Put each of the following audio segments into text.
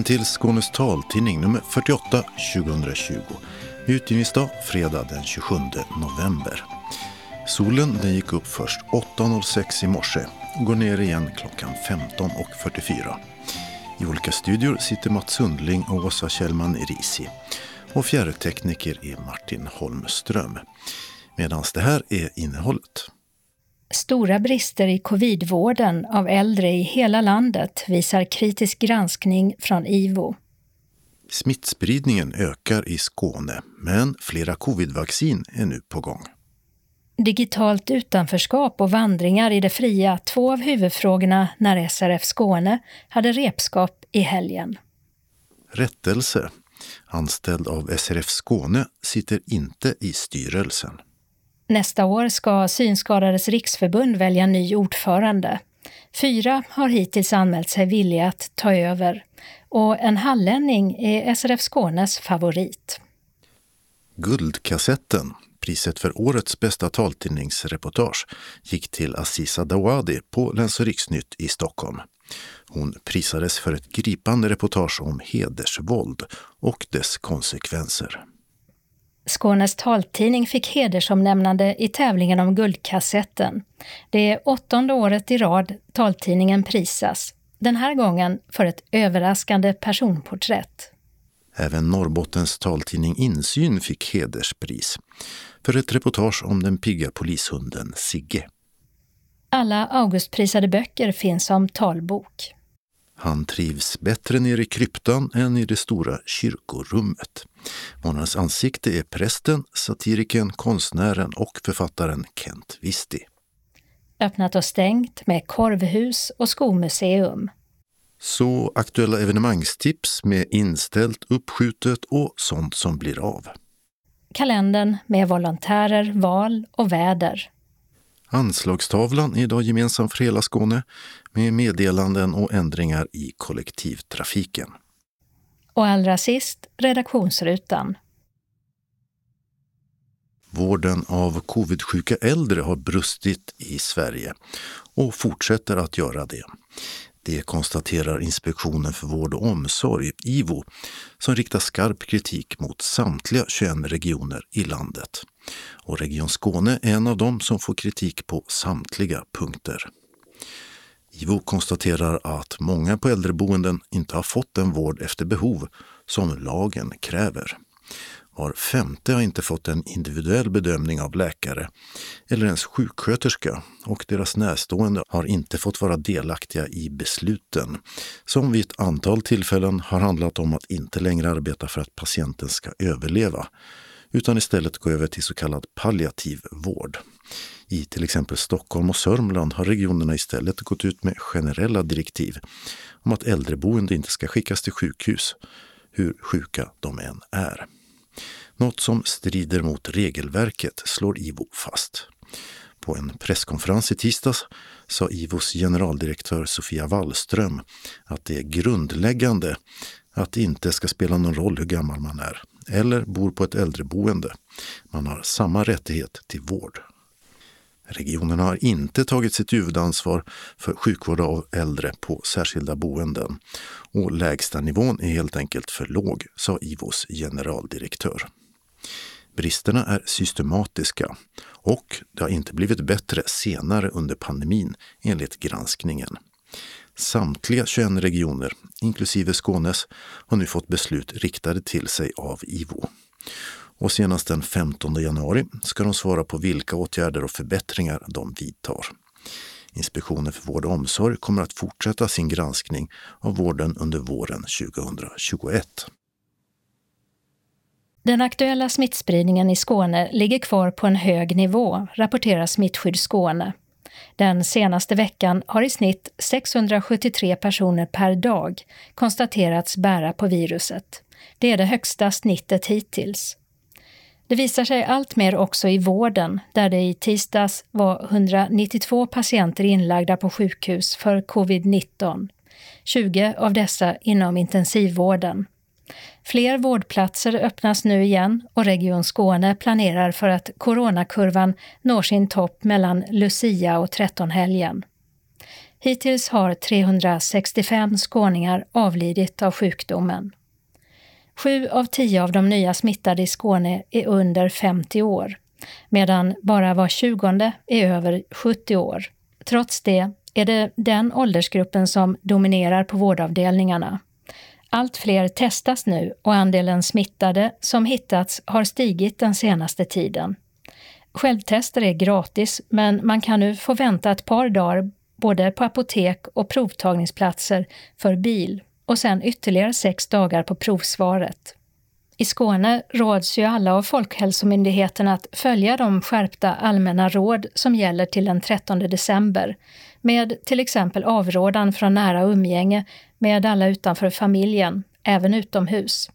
Välkommen till Skånes taltidning nummer 48 2020. Utgivningsdag fredag den 27 november. Solen den gick upp först 8.06 i morse och går ner igen klockan 15.44. I olika studior sitter Mats Sundling och Åsa Kjellman Risi. Och fjärrtekniker är Martin Holmström. Medan det här är innehållet. Stora brister i covidvården av äldre i hela landet visar kritisk granskning från IVO. Smittspridningen ökar i Skåne, men flera covidvaccin är nu på gång. Digitalt utanförskap och vandringar i det fria, två av huvudfrågorna när SRF Skåne hade repskap i helgen. Rättelse. Anställd av SRF Skåne sitter inte i styrelsen. Nästa år ska Synskadades riksförbund välja ny ordförande. Fyra har hittills anmält sig villiga att ta över och en hallänning är SRF Skånes favorit. Guldkassetten, priset för årets bästa taltidningsreportage, gick till Aziza Dawadi på Läns och riksnytt i Stockholm. Hon prisades för ett gripande reportage om hedersvåld och dess konsekvenser. Skånes taltidning fick hedersomnämnande i tävlingen om Guldkassetten. Det är åttonde året i rad taltidningen prisas, den här gången för ett överraskande personporträtt. Även Norrbottens taltidning Insyn fick hederspris för ett reportage om den pigga polishunden Sigge. Alla Augustprisade böcker finns som talbok. Han trivs bättre nere i kryptan än i det stora kyrkorummet. Månadens ansikte är prästen, satiriken, konstnären och författaren Kent Visti. Öppnat och stängt med korvhus och skomuseum. Så aktuella evenemangstips med inställt, uppskjutet och sånt som blir av. Kalendern med volontärer, val och väder. Anslagstavlan är idag gemensam för hela Skåne med meddelanden och ändringar i kollektivtrafiken. Och allra sist redaktionsrutan. Vården av covidsjuka äldre har brustit i Sverige och fortsätter att göra det. Det konstaterar Inspektionen för vård och omsorg, IVO, som riktar skarp kritik mot samtliga 21 regioner i landet. Och Region Skåne är en av dem som får kritik på samtliga punkter. IVO konstaterar att många på äldreboenden inte har fått den vård efter behov som lagen kräver. Var femte har inte fått en individuell bedömning av läkare eller ens sjuksköterska och deras närstående har inte fått vara delaktiga i besluten som vid ett antal tillfällen har handlat om att inte längre arbeta för att patienten ska överleva utan istället gå över till så kallad palliativ vård. I till exempel Stockholm och Sörmland har regionerna istället gått ut med generella direktiv om att äldreboende inte ska skickas till sjukhus, hur sjuka de än är. Något som strider mot regelverket, slår IVO fast. På en presskonferens i tisdags sa IVOs generaldirektör Sofia Wallström att det är grundläggande att det inte ska spela någon roll hur gammal man är eller bor på ett äldreboende. Man har samma rättighet till vård. Regionerna har inte tagit sitt huvudansvar för sjukvård av äldre på särskilda boenden och lägsta nivån är helt enkelt för låg, sa IVOs generaldirektör. Bristerna är systematiska och det har inte blivit bättre senare under pandemin enligt granskningen. Samtliga 21 regioner, inklusive Skånes, har nu fått beslut riktade till sig av IVO. Och senast den 15 januari ska de svara på vilka åtgärder och förbättringar de vidtar. Inspektionen för vård och omsorg kommer att fortsätta sin granskning av vården under våren 2021. Den aktuella smittspridningen i Skåne ligger kvar på en hög nivå, rapporterar Smittskydd Skåne. Den senaste veckan har i snitt 673 personer per dag konstaterats bära på viruset. Det är det högsta snittet hittills. Det visar sig allt mer också i vården, där det i tisdags var 192 patienter inlagda på sjukhus för covid-19. 20 av dessa inom intensivvården. Fler vårdplatser öppnas nu igen och Region Skåne planerar för att coronakurvan når sin topp mellan Lucia och trettonhelgen. Hittills har 365 skåningar avlidit av sjukdomen. Sju av tio av de nya smittade i Skåne är under 50 år, medan bara var tjugonde är över 70 år. Trots det är det den åldersgruppen som dominerar på vårdavdelningarna. Allt fler testas nu och andelen smittade som hittats har stigit den senaste tiden. Självtester är gratis, men man kan nu få vänta ett par dagar både på apotek och provtagningsplatser för bil och sen ytterligare sex dagar på provsvaret. I Skåne råds ju alla av Folkhälsomyndigheten att följa de skärpta allmänna råd som gäller till den 13 december, med till exempel avrådan från nära umgänge med alla utanför familjen, även utomhus.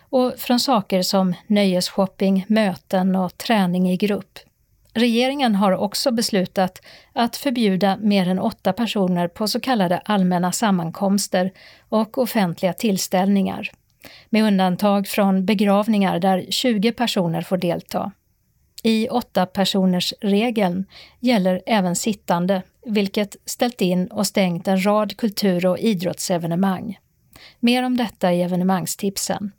Och från saker som nöjesshopping, möten och träning i grupp. Regeringen har också beslutat att förbjuda mer än åtta personer på så kallade allmänna sammankomster och offentliga tillställningar, med undantag från begravningar där 20 personer får delta. I åtta personers regeln gäller även sittande, vilket ställt in och stängt en rad kultur och idrottsevenemang. Mer om detta i evenemangstipsen.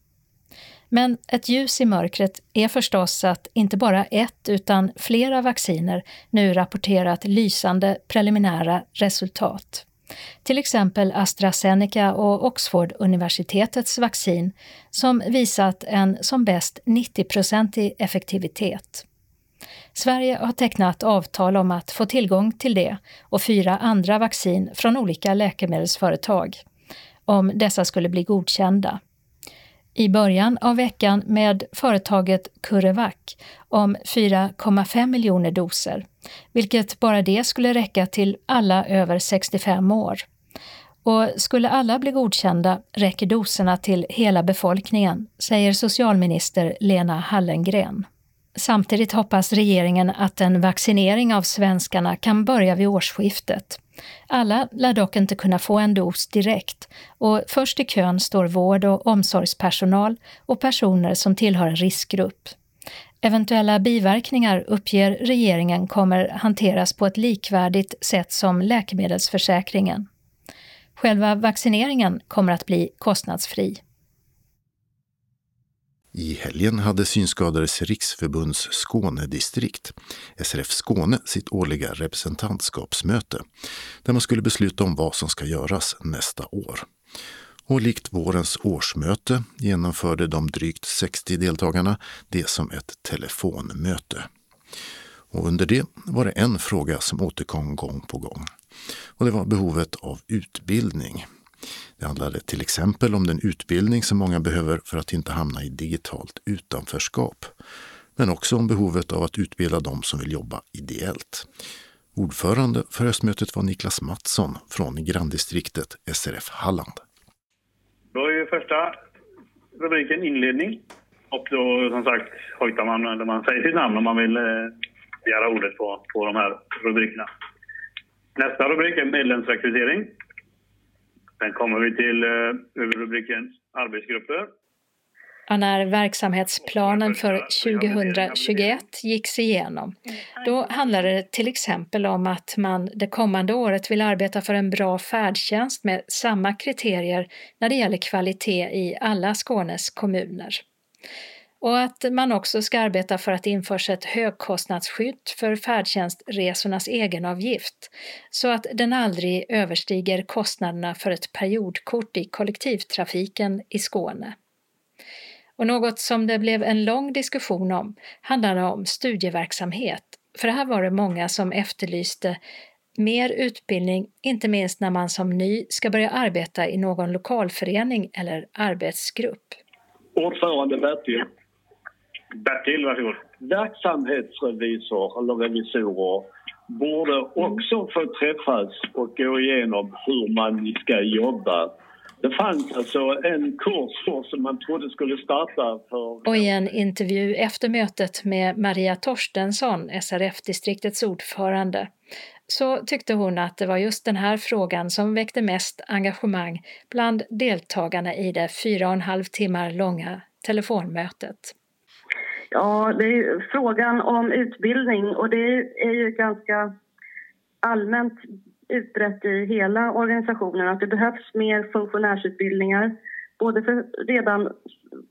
Men ett ljus i mörkret är förstås att inte bara ett utan flera vacciner nu rapporterat lysande preliminära resultat. Till exempel AstraZeneca och Oxford-universitetets vaccin som visat en som bäst 90-procentig effektivitet. Sverige har tecknat avtal om att få tillgång till det och fyra andra vaccin från olika läkemedelsföretag, om dessa skulle bli godkända i början av veckan med företaget CureVac om 4,5 miljoner doser, vilket bara det skulle räcka till alla över 65 år. Och skulle alla bli godkända räcker doserna till hela befolkningen, säger socialminister Lena Hallengren. Samtidigt hoppas regeringen att en vaccinering av svenskarna kan börja vid årsskiftet. Alla lär dock inte kunna få en dos direkt och först i kön står vård och omsorgspersonal och personer som tillhör en riskgrupp. Eventuella biverkningar uppger regeringen kommer hanteras på ett likvärdigt sätt som läkemedelsförsäkringen. Själva vaccineringen kommer att bli kostnadsfri. I helgen hade Synskadades riksförbunds Skånedistrikt, SRF Skåne, sitt årliga representantskapsmöte där man skulle besluta om vad som ska göras nästa år. Och likt vårens årsmöte genomförde de drygt 60 deltagarna det som ett telefonmöte. Och under det var det en fråga som återkom gång på gång. Och det var behovet av utbildning det handlade till exempel om den utbildning som många behöver för att inte hamna i digitalt utanförskap. Men också om behovet av att utbilda de som vill jobba ideellt. Ordförande för höstmötet var Niklas Mattsson från granndistriktet SRF Halland. Då är första rubriken inledning. Och då som sagt hojtar man när man säger sitt namn om man vill eh, begära ordet på, på de här rubrikerna. Nästa rubrik är medlemsrekrytering. Sen kommer vi till eh, rubriken arbetsgrupper. Ja, när verksamhetsplanen för 2021 gicks igenom, då handlade det till exempel om att man det kommande året vill arbeta för en bra färdtjänst med samma kriterier när det gäller kvalitet i alla Skånes kommuner och att man också ska arbeta för att det införs ett högkostnadsskydd för färdtjänstresornas egenavgift så att den aldrig överstiger kostnaderna för ett periodkort i kollektivtrafiken i Skåne. Och något som det blev en lång diskussion om handlade om studieverksamhet, för här var det många som efterlyste mer utbildning, inte minst när man som ny ska börja arbeta i någon lokalförening eller arbetsgrupp. Ordförande Bertil. Bertil, varsågod. Verksamhetsrevisor eller revisorer borde också få träffas och gå igenom hur man ska jobba. Det fanns alltså en kurs som man trodde skulle starta för... Och i en intervju efter mötet med Maria Torstensson, SRF-distriktets ordförande, så tyckte hon att det var just den här frågan som väckte mest engagemang bland deltagarna i det fyra och en halv timmar långa telefonmötet. Ja, det är frågan om utbildning och det är ju ganska allmänt utbrett i hela organisationen att det behövs mer funktionärsutbildningar. Både för redan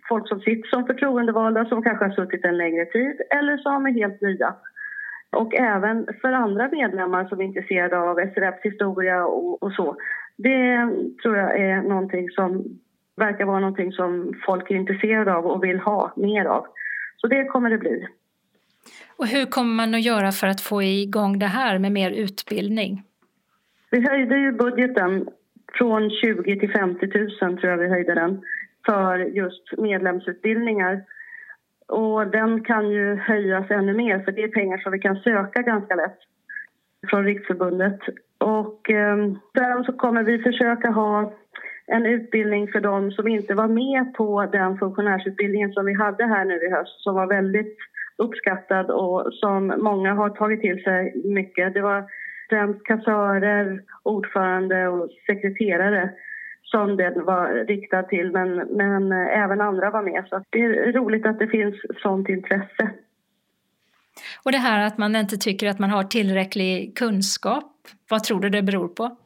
folk som sitter som förtroendevalda som kanske har suttit en längre tid eller som är helt nya. Och även för andra medlemmar som är intresserade av SRFs historia och, och så. Det tror jag är någonting som verkar vara någonting som folk är intresserade av och vill ha mer av. Så det kommer det bli. Och hur kommer man att göra för att få igång det här med mer utbildning? Vi höjde ju budgeten från 20 till 50 000 tror jag vi höjde den för just medlemsutbildningar. Och den kan ju höjas ännu mer för det är pengar som vi kan söka ganska lätt från Riksförbundet. Och eh, sen så kommer vi försöka ha en utbildning för dem som inte var med på den funktionärsutbildningen som vi hade här nu i höst som var väldigt uppskattad och som många har tagit till sig mycket. Det var främst kassörer, ordförande och sekreterare som den var riktad till, men, men även andra var med. Så det är roligt att det finns sånt intresse. Och det här att man inte tycker att man har tillräcklig kunskap, vad tror du det beror på?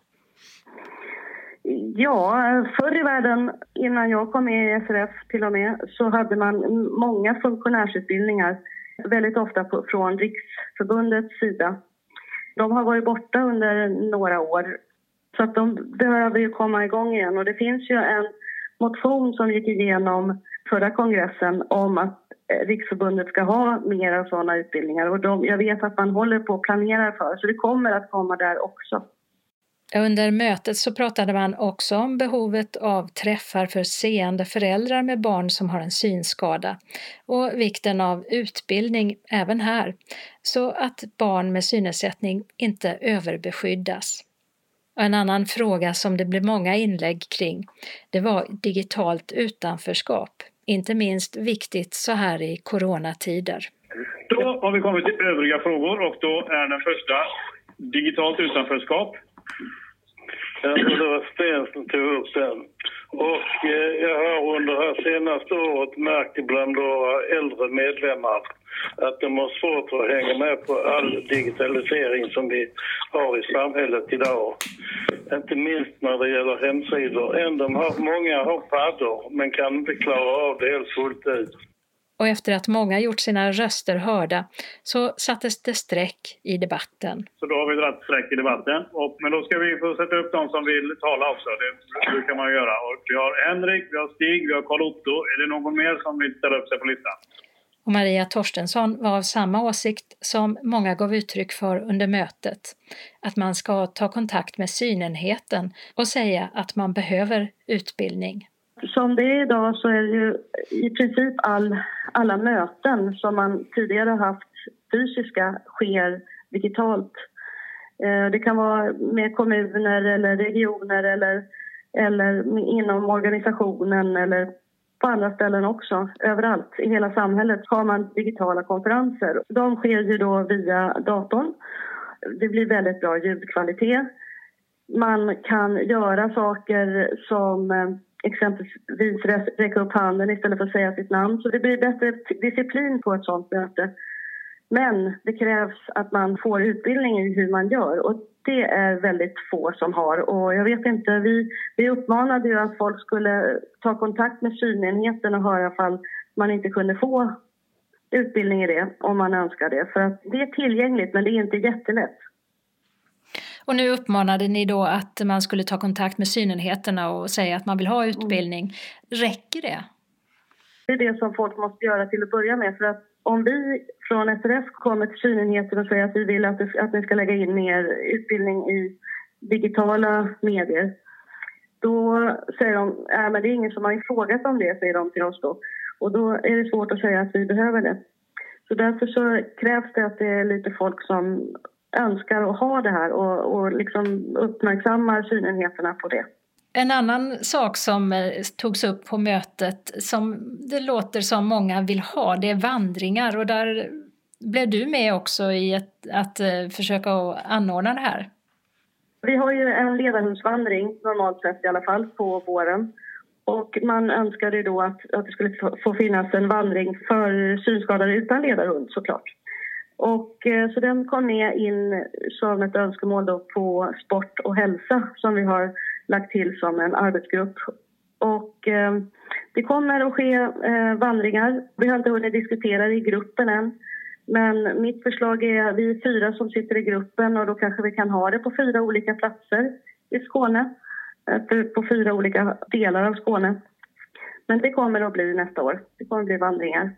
Ja, förr i världen, innan jag kom med i SRF till och med, så hade man många funktionärsutbildningar, väldigt ofta på, från Riksförbundets sida. De har varit borta under några år, så att de behöver ju komma igång igen. Och det finns ju en motion som gick igenom förra kongressen om att eh, Riksförbundet ska ha mer sådana utbildningar. Och de, jag vet att man håller på och planerar för, så det kommer att komma där också. Under mötet så pratade man också om behovet av träffar för seende föräldrar med barn som har en synskada och vikten av utbildning även här, så att barn med synnedsättning inte överbeskyddas. En annan fråga som det blev många inlägg kring, det var digitalt utanförskap. Inte minst viktigt så här i coronatider. Då har vi kommit till övriga frågor och då är den första digitalt utanförskap. Ja, det var Sten som tog upp den. Och eh, jag har under det här senaste året märkt bland våra äldre medlemmar att de har svårt att hänga med på all digitalisering som vi har i samhället idag. Inte minst när det gäller hemsidor. Ändå har, många har paddor men kan inte klara av det helt fullt ut och efter att många gjort sina röster hörda så sattes det streck i debatten. Så då har vi dragit streck i debatten. Och, men då ska vi få sätta upp de som vill tala också. Det brukar man göra. Och vi har Henrik, vi har Stig, vi har Karl-Otto. Är det någon mer som vill ställa upp sig på listan? Och Maria Torstensson var av samma åsikt som många gav uttryck för under mötet, att man ska ta kontakt med synenheten och säga att man behöver utbildning. Som det är idag så är det ju i princip all, alla möten som man tidigare haft fysiska sker digitalt. Eh, det kan vara med kommuner eller regioner eller, eller inom organisationen eller på andra ställen också. Överallt i hela samhället har man digitala konferenser. De sker ju då via datorn. Det blir väldigt bra ljudkvalitet. Man kan göra saker som eh, exempelvis räcka upp handen istället för att säga sitt namn. Så det blir bättre disciplin på ett sånt möte. Men det krävs att man får utbildning i hur man gör och det är väldigt få som har. Och jag vet inte, vi, vi uppmanade ju att folk skulle ta kontakt med synenheten och höra ifall man inte kunde få utbildning i det om man önskar det. För att det är tillgängligt men det är inte jättelätt. Och nu uppmanade ni då att man skulle ta kontakt med synenheterna och säga att man vill ha utbildning. Mm. Räcker det? Det är det som folk måste göra till att börja med. För att om vi från SRF kommer till synenheten och säger att vi vill att, det, att ni ska lägga in mer utbildning i digitala medier då säger de äh, det är ingen som har frågat om det, säger de till oss då. Och då är det svårt att säga att vi behöver det. Så därför så krävs det att det är lite folk som önskar att ha det här och, och liksom uppmärksammar synenheterna på det. En annan sak som eh, togs upp på mötet som det låter som många vill ha, det är vandringar och där blev du med också i ett, att uh, försöka anordna det här? Vi har ju en ledarhundsvandring normalt sett i alla fall på våren och man önskade då att, att det skulle få finnas en vandring för synskadade utan ledarhund såklart. Och, eh, så den kom med in som ett önskemål då på sport och hälsa som vi har lagt till som en arbetsgrupp. Och, eh, det kommer att ske eh, vandringar. Vi har inte hunnit diskutera det i gruppen än. Men mitt förslag är att vi är fyra som sitter i gruppen och då kanske vi kan ha det på fyra olika platser i Skåne. Eh, på fyra olika delar av Skåne. Men det kommer att bli nästa år. Det kommer att bli vandringar.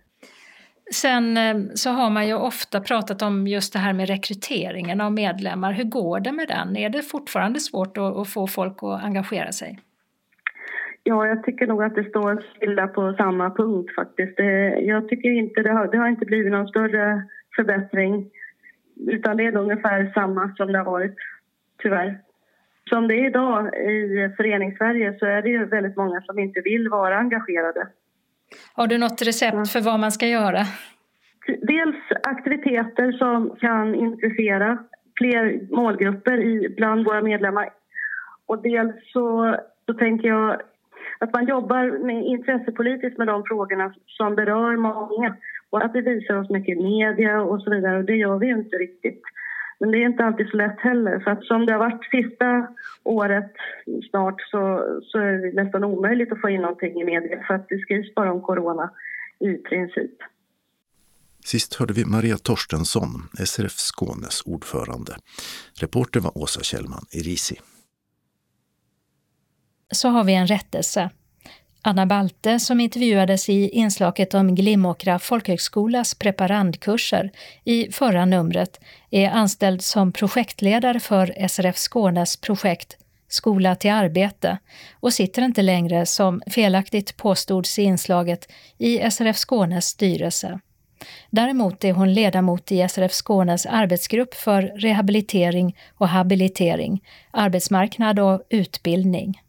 Sen eh, så har man ju ofta pratat om just det här med rekryteringen av medlemmar. Hur går det med den? Är det fortfarande svårt att få folk att engagera sig? Ja, jag tycker nog att det står stilla på samma punkt faktiskt. Eh, jag tycker inte det har, det har inte blivit någon större förbättring utan det är ungefär samma som det har varit, tyvärr. Som det är idag i föreningssverige så är det ju väldigt många som inte vill vara engagerade. Har du något recept för vad man ska göra? Dels aktiviteter som kan intressera fler målgrupper bland våra medlemmar. Och dels så, så tänker jag att man jobbar med intressepolitiskt med de frågorna som berör många och att vi visar oss mycket i media och så vidare. Och det gör vi inte riktigt. Men det är inte alltid så lätt heller. För att som det har varit sista året snart så, så är det nästan omöjligt att få in någonting i media för att det skrivs bara om corona i princip. Sist hörde vi Maria Torstensson, SRF Skånes ordförande. Reporter var Åsa Kjellman i Risi. Så har vi en rättelse. Anna Balte, som intervjuades i inslaget om Glimåkra folkhögskolas preparandkurser i förra numret, är anställd som projektledare för SRF Skånes projekt Skola till arbete och sitter inte längre, som felaktigt påstods i inslaget, i SRF Skånes styrelse. Däremot är hon ledamot i SRF Skånes arbetsgrupp för rehabilitering och habilitering, arbetsmarknad och utbildning.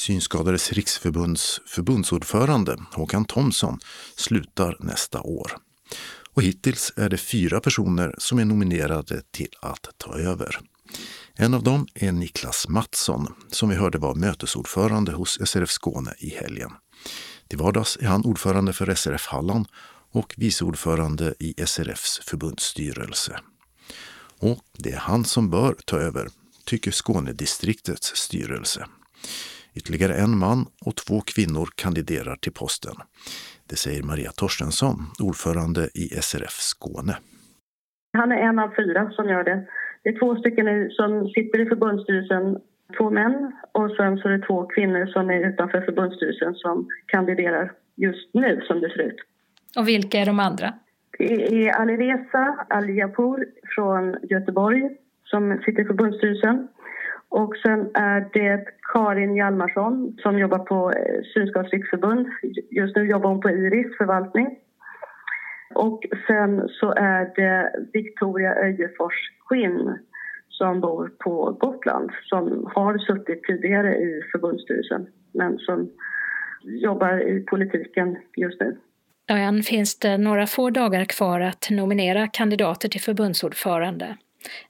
Synskadades riksförbunds förbundsordförande Håkan Thomsson slutar nästa år. Och hittills är det fyra personer som är nominerade till att ta över. En av dem är Niklas Mattsson, som vi hörde var mötesordförande hos SRF Skåne i helgen. Till vardags är han ordförande för SRF Halland och vice ordförande i SRFs förbundsstyrelse. Och det är han som bör ta över, tycker Skånedistriktets styrelse. Ytterligare en man och två kvinnor kandiderar till posten. Det säger Maria Torstensson, ordförande i SRF Skåne. Han är en av fyra som gör det. Det är två stycken som sitter i förbundsstyrelsen, två män och sen så är det två kvinnor som är utanför förbundsstyrelsen som kandiderar just nu som det ser ut. Och vilka är de andra? Det är Alireza Aljapour från Göteborg som sitter i förbundsstyrelsen. Och sen är det Karin Hjalmarsson som jobbar på eh, Synskadades riksförbund. Just nu jobbar hon på Iris förvaltning. Och sen så är det Victoria Öjefors Skinn som bor på Gotland som har suttit tidigare i förbundsstyrelsen men som jobbar i politiken just nu. Än finns det några få dagar kvar att nominera kandidater till förbundsordförande.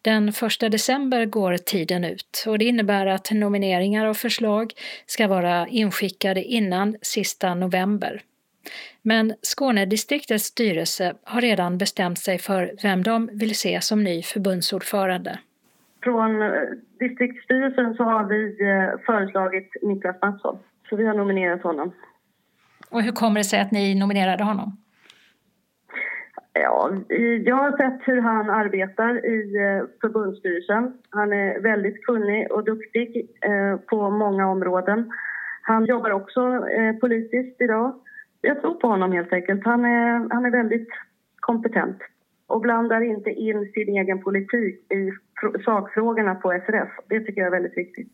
Den 1 december går tiden ut och det innebär att nomineringar och förslag ska vara inskickade innan sista november. Men Skånedistriktets styrelse har redan bestämt sig för vem de vill se som ny förbundsordförande. Från eh, distriktsstyrelsen så har vi eh, föreslagit Niklas Mattsson, så vi har nominerat honom. Och hur kommer det sig att ni nominerade honom? Ja, jag har sett hur han arbetar i eh, förbundsstyrelsen. Han är väldigt kunnig och duktig eh, på många områden. Han jobbar också eh, politiskt idag. Jag tror på honom helt enkelt. Han är, han är väldigt kompetent och blandar inte in sin egen politik i sakfrågorna på SRF. Det tycker jag är väldigt viktigt.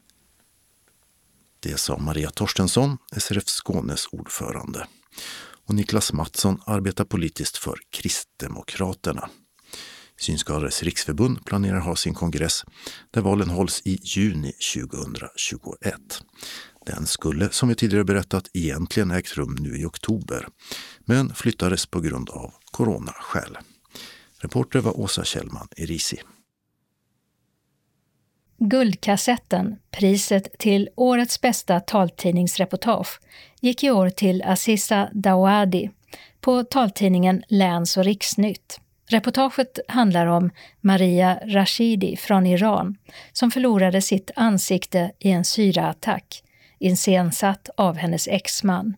Det sa Maria Torstensson, SRF Skånes ordförande och Niklas Mattsson arbetar politiskt för Kristdemokraterna. Synskadades riksförbund planerar ha sin kongress där valen hålls i juni 2021. Den skulle, som vi tidigare berättat, egentligen ägt rum nu i oktober, men flyttades på grund av coronaskäl. Reporter var Åsa Kjellman i Risi. Guldkassetten, priset till årets bästa taltidningsreportage, gick i år till Aziza Dawadi, på taltidningen Läns och riksnytt. Reportaget handlar om Maria Rashidi från Iran som förlorade sitt ansikte i en syraattack, iscensatt av hennes exman.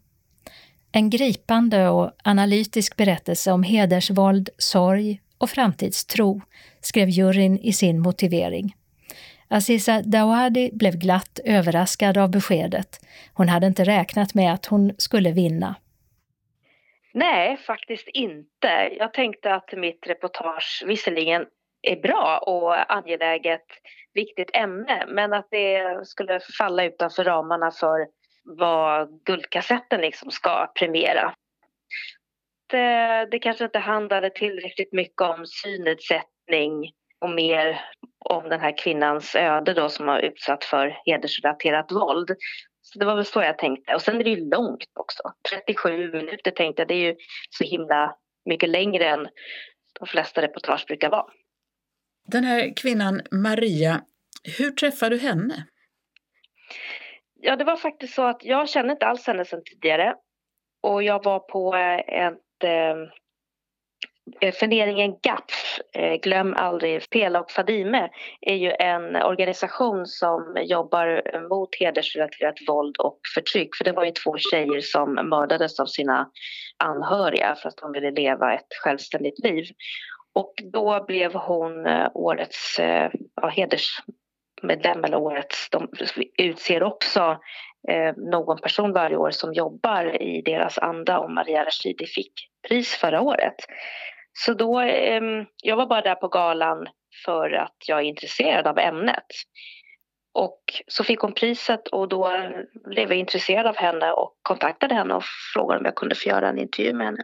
En gripande och analytisk berättelse om hedersvåld, sorg och framtidstro, skrev juryn i sin motivering. Aziza Dawadi blev glatt överraskad av beskedet. Hon hade inte räknat med att hon skulle vinna. Nej, faktiskt inte. Jag tänkte att mitt reportage visserligen är bra och angeläget, viktigt ämne men att det skulle falla utanför ramarna för vad Guldkassetten liksom ska premiera. Det, det kanske inte handlade tillräckligt mycket om synnedsättning och mer om den här kvinnans öde då som har utsatt för hedersrelaterat våld. Så det var väl så jag tänkte. Och sen är det ju långt också. 37 minuter tänkte jag, det är ju så himla mycket längre än de flesta reportage brukar vara. Den här kvinnan Maria, hur träffade du henne? Ja, det var faktiskt så att jag kände inte alls henne sedan tidigare. Och jag var på ett Eh, funderingen GAPF, eh, Glöm aldrig Pela och Fadime, är ju en organisation som jobbar mot hedersrelaterat våld och förtryck. För det var ju två tjejer som mördades av sina anhöriga för att de ville leva ett självständigt liv. Och då blev hon eh, årets ja, hedersmedlem eller årets, de utser också någon person varje år som jobbar i deras anda och Maria Rashidi fick pris förra året. Så då, ehm, jag var bara där på galan för att jag är intresserad av ämnet. Och så fick hon priset och då blev jag intresserad av henne och kontaktade henne och frågade om jag kunde få göra en intervju med henne.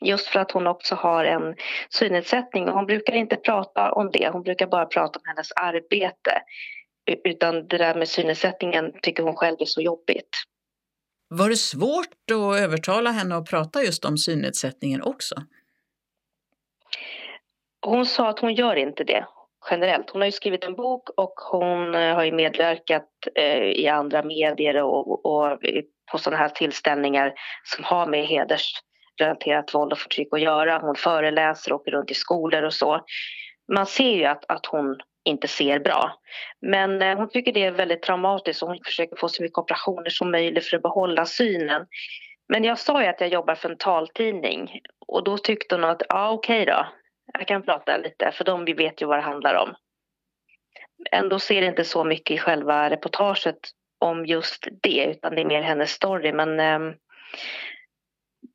Just för att hon också har en synnedsättning och hon brukar inte prata om det, hon brukar bara prata om hennes arbete. Utan det där med synnedsättningen tycker hon själv är så jobbigt. Var det svårt att övertala henne att prata just om synnedsättningen också? Hon sa att hon gör inte det generellt. Hon har ju skrivit en bok och hon eh, har ju medverkat eh, i andra medier och, och på sådana här tillställningar som har med hedersrelaterat våld och förtryck att göra. Hon föreläser och åker runt i skolor och så. Man ser ju att, att hon inte ser bra. Men eh, hon tycker det är väldigt traumatiskt och hon försöker få så mycket operationer som möjligt för att behålla synen. Men jag sa ju att jag jobbar för en taltidning och då tyckte hon att ja okej okay då, jag kan prata lite, för de vet ju vad det handlar om. Ändå ser det inte så mycket i själva reportaget om just det, utan det är mer hennes story. Men ehm,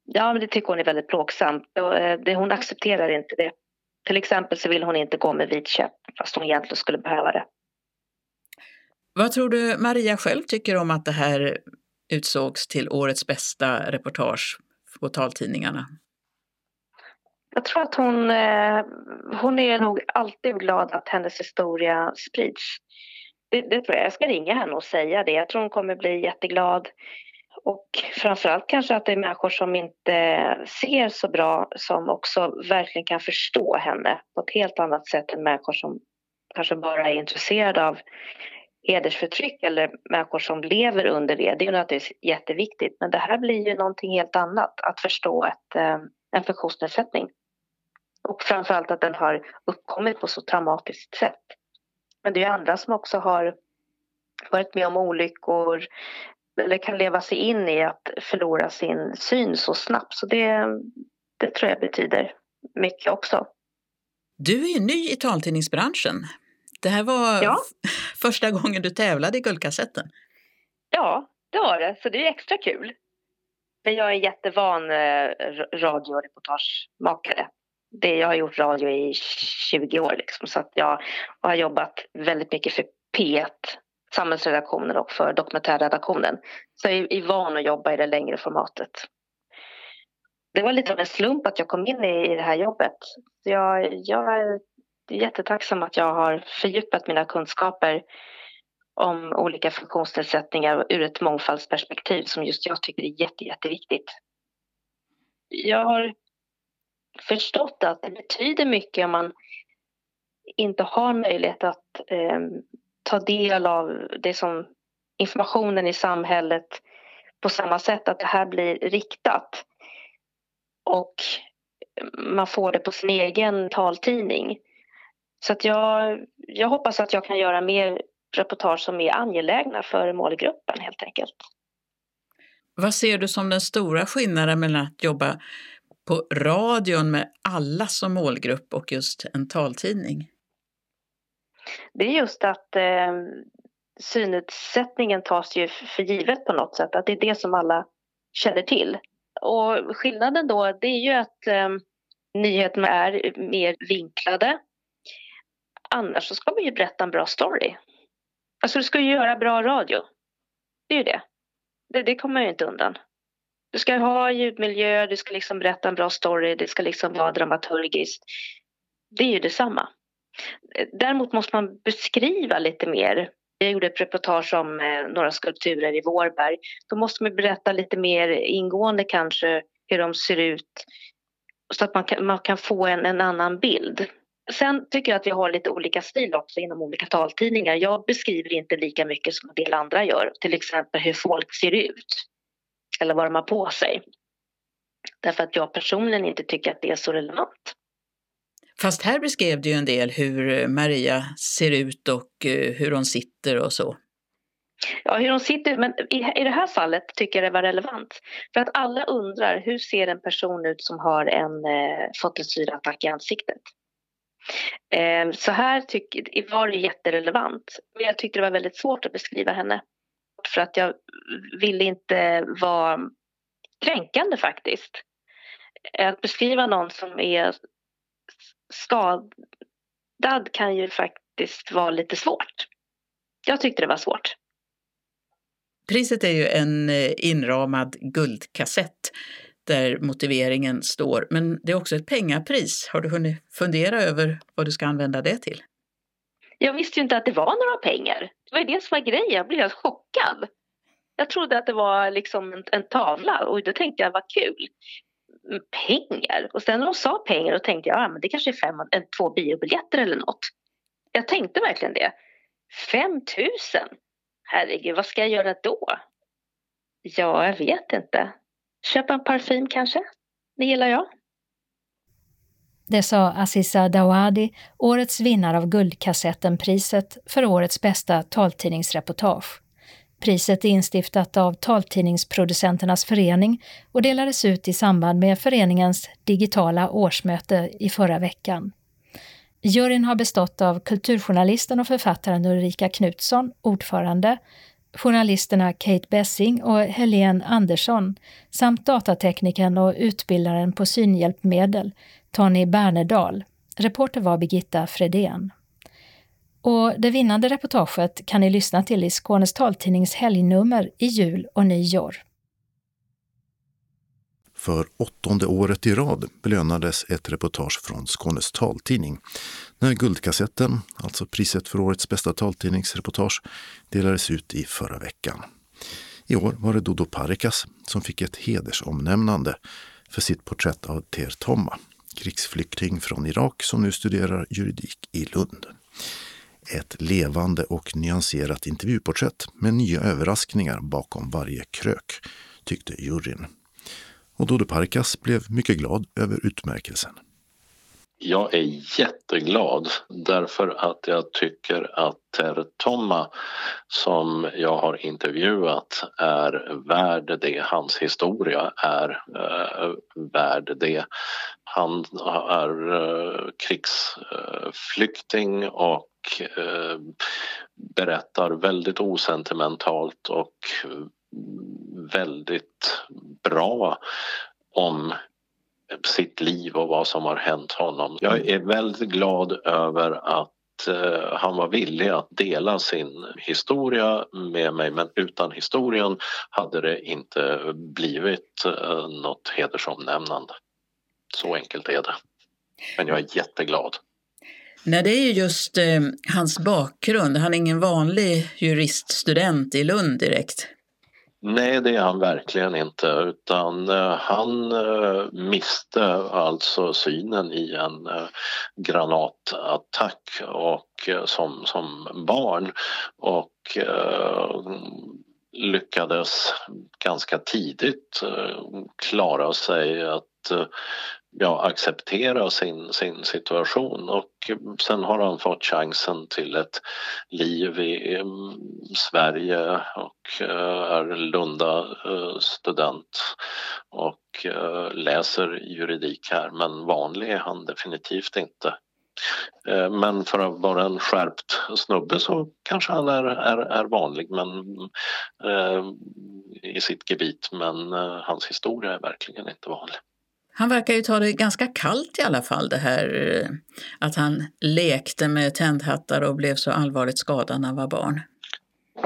ja, det tycker hon är väldigt plågsamt. Eh, hon accepterar inte det. Till exempel så vill hon inte gå med vit käpp, fast hon egentligen skulle behöva det. Vad tror du Maria själv tycker om att det här utsågs till årets bästa reportage på taltidningarna? Jag tror att hon, eh, hon är nog alltid glad att hennes historia sprids. Det, det, tror jag. Jag ska ringa henne och säga det. Jag tror hon kommer bli jätteglad. Och framförallt kanske att det är människor som inte ser så bra som också verkligen kan förstå henne på ett helt annat sätt än människor som kanske bara är intresserade av hedersförtryck eller människor som lever under det. Det är naturligtvis jätteviktigt men det här blir ju någonting helt annat, att förstå ett, eh, en funktionsnedsättning. Och framförallt att den har uppkommit på så traumatiskt sätt. Men det är andra som också har varit med om olyckor eller kan leva sig in i att förlora sin syn så snabbt. Så det, det tror jag betyder mycket också. Du är ju ny i taltidningsbranschen. Det här var ja. första gången du tävlade i Guldkassetten. Ja, det var det. Så det är extra kul. Men jag är jättevan eh, radioreportagemakare det, jag har gjort radio i 20 år liksom, så att jag har jobbat väldigt mycket för P1, samhällsredaktionen och för dokumentärredaktionen. Så jag är van att jobba i det längre formatet. Det var lite av en slump att jag kom in i, det här jobbet. Jag, jag är jättetacksam att jag har fördjupat mina kunskaper om olika funktionsnedsättningar ur ett mångfaldsperspektiv som just jag tycker är jätte, jätteviktigt. Jag har förstått att det betyder mycket om man inte har möjlighet att eh, ta del av det som informationen i samhället på samma sätt, att det här blir riktat. och man får det på sin egen taltidning. Så att jag, jag hoppas att jag kan göra mer reportage som är angelägna för målgruppen helt enkelt. Vad ser du som den stora skillnaden mellan att jobba på radion med alla som målgrupp och just en taltidning? Det är just att eh, synutsättningen tas ju för givet på något sätt, att det är det som alla känner till. Och skillnaden då, det är ju att eh, nyheterna är mer vinklade. Annars så ska man ju berätta en bra story. Alltså du ska ju göra bra radio. Det är ju det. Det, det kommer man ju inte undan. Du ska ha ljudmiljö, du ska liksom berätta en bra story, det ska liksom vara dramaturgiskt. Det är ju detsamma. Däremot måste man beskriva lite mer. Jag gjorde ett reportage om eh, några skulpturer i Vårberg. Då måste man berätta lite mer ingående kanske hur de ser ut så att man kan, man kan få en, en annan bild. Sen tycker jag att vi har lite olika stil också inom olika taltidningar. Jag beskriver inte lika mycket som en del andra gör, till exempel hur folk ser ut eller vad de har på sig. Därför att jag personligen inte tycker att det är så relevant. Fast här beskrev du ju en del hur Maria ser ut och eh, hur hon sitter och så. Ja, hur hon sitter, men i, i det här fallet tycker jag det var relevant. För att alla undrar hur ser en person ut som har en eh, fått en syraattack i ansiktet. Eh, så här tyck, var det jätterelevant. Men jag tyckte det var väldigt svårt att beskriva henne. För att jag ville inte vara kränkande faktiskt. Eh, att beskriva någon som är skadad kan ju faktiskt vara lite svårt. Jag tyckte det var svårt. Priset är ju en eh, inramad guldkassett där motiveringen står, men det är också ett pengapris. Har du hunnit fundera över vad du ska använda det till? Jag visste ju inte att det var några pengar. Det var ju det som var grejen. Jag blev helt chockad. Jag trodde att det var liksom en, en tavla och då tänkte jag vad kul. Mm, pengar? Och sen när de sa pengar då tänkte jag ja, men det kanske är fem, en, två biobiljetter eller något. Jag tänkte verkligen det. Fem tusen? Herregud, vad ska jag göra då? Ja, jag vet inte. Köpa en parfym kanske? Det gillar jag. Det sa Aziza Dawadi, årets vinnare av Guldkassettenpriset för årets bästa taltidningsreportage. Priset är instiftat av Taltidningsproducenternas förening och delades ut i samband med föreningens digitala årsmöte i förra veckan. Juryn har bestått av kulturjournalisten och författaren Ulrika Knutsson, ordförande, journalisterna Kate Bessing och Helene Andersson samt datateknikern och utbildaren på synhjälpmedel Tony Bernedal. Reporter var Birgitta Fredén. Och det vinnande reportaget kan ni lyssna till i Skånes taltidnings helgnummer i jul och nyår. För åttonde året i rad belönades ett reportage från Skånes taltidning när Guldkassetten, alltså priset för årets bästa taltidningsreportage, delades ut i förra veckan. I år var det Dodo Parikas som fick ett hedersomnämnande för sitt porträtt av Ter Tomma, krigsflykting från Irak som nu studerar juridik i Lund. Ett levande och nyanserat intervjuporträtt med nya överraskningar bakom varje krök, tyckte juryn. Och Dodo Parikas blev mycket glad över utmärkelsen. Jag är jätteglad därför att jag tycker att Tertomma som jag har intervjuat är värd det. Hans historia är äh, värd det. Han är äh, krigsflykting och äh, berättar väldigt osentimentalt och mm, väldigt bra om sitt liv och vad som har hänt honom. Jag är väldigt glad över att eh, han var villig att dela sin historia med mig men utan historien hade det inte blivit eh, något hedersomnämnande. Så enkelt är det. Men jag är jätteglad. Nej, det är ju just eh, hans bakgrund. Han är ingen vanlig juriststudent i Lund direkt. Nej, det är han verkligen inte utan eh, han eh, miste alltså synen i en eh, granatattack och, som, som barn och lyckades ganska tidigt klara sig att ja, acceptera sin, sin situation och sen har han fått chansen till ett liv i mm, Sverige och eh, är Lunda eh, student och eh, läser juridik här men vanlig är han definitivt inte. Men för att vara en skärpt snubbe så kanske han är, är, är vanlig men, eh, i sitt gebit men eh, hans historia är verkligen inte vanlig. Han verkar ju ta det ganska kallt i alla fall det här eh, att han lekte med tändhattar och blev så allvarligt skadad när han var barn.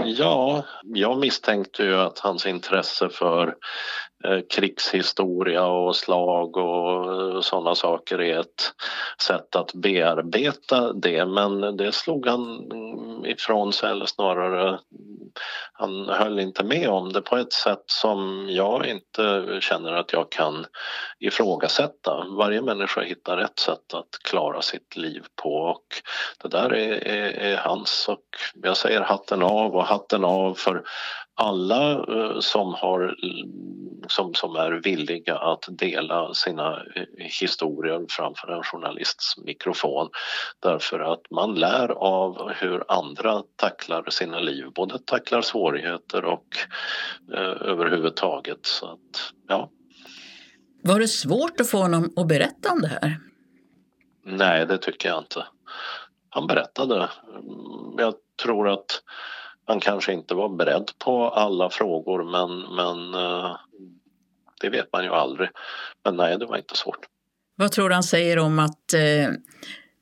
Ja, jag misstänkte ju att hans intresse för Eh, krigshistoria och slag och eh, sådana saker är ett sätt att bearbeta det men det slog han ifrån sig eller snarare han höll inte med om det på ett sätt som jag inte känner att jag kan ifrågasätta. Varje människa hittar rätt sätt att klara sitt liv på och det där är, är, är hans och jag säger hatten av och hatten av för alla eh, som, har, som, som är villiga att dela sina eh, historier framför en journalists mikrofon därför att man lär av hur andra tacklar sina liv, både tacklar svårigheter och eh, överhuvudtaget. Så att, ja. Var det svårt att få honom att berätta om det här? Nej, det tycker jag inte. Han berättade. Jag tror att han kanske inte var beredd på alla frågor men, men eh, det vet man ju aldrig. Men nej, det var inte svårt. Vad tror du han säger om att eh,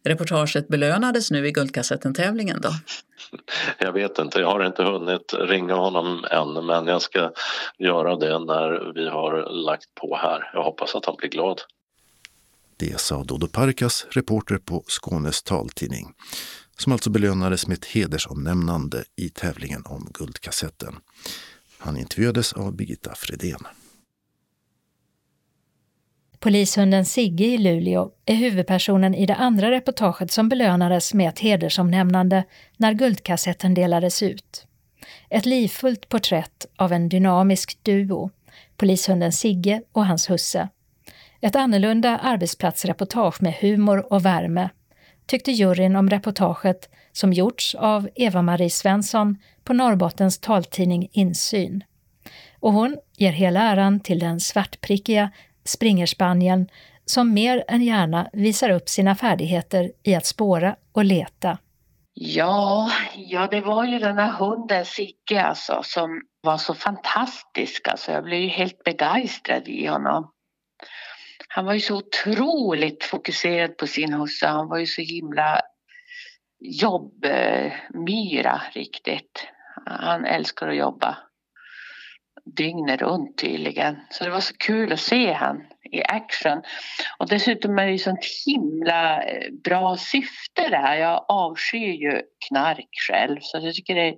reportaget belönades nu i Guldkassetten-tävlingen då? Jag vet inte, jag har inte hunnit ringa honom än men jag ska göra det när vi har lagt på här. Jag hoppas att han blir glad. Det sa Dodo Parkas, reporter på Skånes taltidning som alltså belönades med ett hedersomnämnande i tävlingen om Guldkassetten. Han intervjuades av Birgitta Fredén. Polishunden Sigge i Luleå är huvudpersonen i det andra reportaget som belönades med ett hedersomnämnande när Guldkassetten delades ut. Ett livfullt porträtt av en dynamisk duo, polishunden Sigge och hans husse. Ett annorlunda arbetsplatsreportage med humor och värme tyckte juryn om reportaget som gjorts av Eva-Marie Svensson på Norrbottens taltidning Insyn. Och hon ger hela äran till den svartprickiga springerspanieln som mer än gärna visar upp sina färdigheter i att spåra och leta. Ja, ja det var ju den här hunden Sigge alltså som var så fantastisk. Alltså, jag blev ju helt begeistrad i honom han var ju så otroligt fokuserad på sin husse. Han var ju så himla jobbmyra riktigt. Han älskar att jobba dygnet runt tydligen. Så det var så kul att se han i action. Och dessutom är det ju sånt himla eh, bra syfte det här. Jag avskyr ju knark själv så jag tycker det är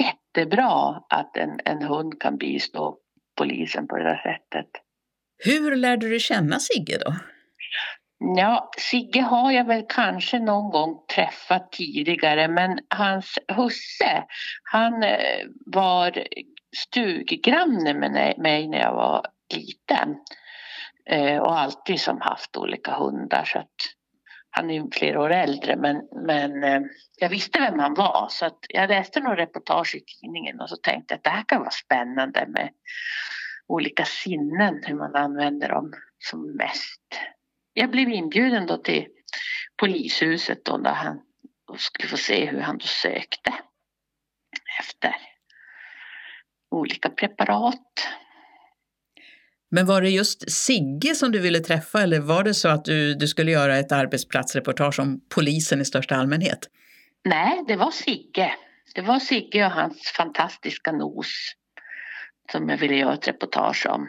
jättebra att en, en hund kan bistå polisen på det där sättet. Hur lärde du känna Sigge då? Ja, Sigge har jag väl kanske någon gång träffat tidigare men hans husse, han eh, var stuggranne med mig när jag var liten eh, och alltid som haft olika hundar så att han är ju flera år äldre men, men eh, jag visste vem han var så att jag läste några reportage i tidningen och så tänkte jag att det här kan vara spännande med olika sinnen, hur man använder dem som mest. Jag blev inbjuden då till polishuset då där han skulle få se hur han då sökte efter olika preparat. Men var det just Sigge som du ville träffa eller var det så att du, du skulle göra ett arbetsplatsreportage om polisen i största allmänhet? Nej, det var Sigge. Det var Sigge och hans fantastiska nos som jag ville göra ett reportage om.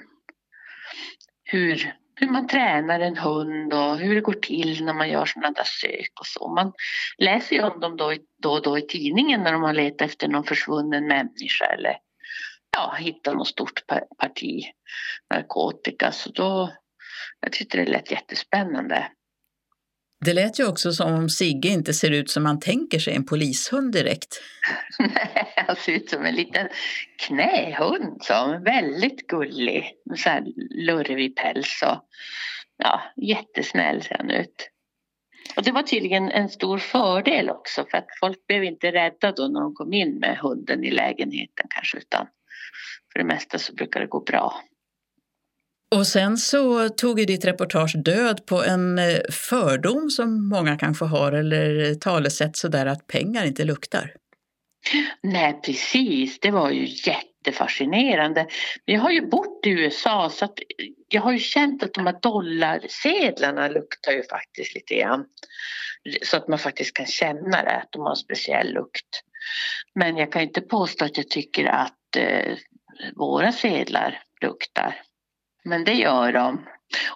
Hur, hur man tränar en hund och hur det går till när man gör sådana där sök och så. Man läser ju om dem då, då och då i tidningen när de har letat efter någon försvunnen människa eller ja, hittat något stort parti narkotika. Så då, jag tyckte det lät jättespännande. Det lät ju också som om Sigge inte ser ut som man tänker sig en polishund direkt. Nej, Han ser ut som en liten knähund, som väldigt gullig. Med så här lurvig päls och ja, jättesnäll ser han ut. Och det var tydligen en stor fördel också för att folk blev inte rädda då när de kom in med hunden i lägenheten kanske utan för det mesta så brukar det gå bra. Och sen så tog ju ditt reportage död på en eh, fördom som många kanske har eller eh, talesätt sådär att pengar inte luktar. Nej precis, det var ju jättefascinerande. Jag har ju bott i USA så att jag har ju känt att de här dollarsedlarna luktar ju faktiskt lite grann. Så att man faktiskt kan känna det, att de har en speciell lukt. Men jag kan inte påstå att jag tycker att eh, våra sedlar luktar. Men det gör de.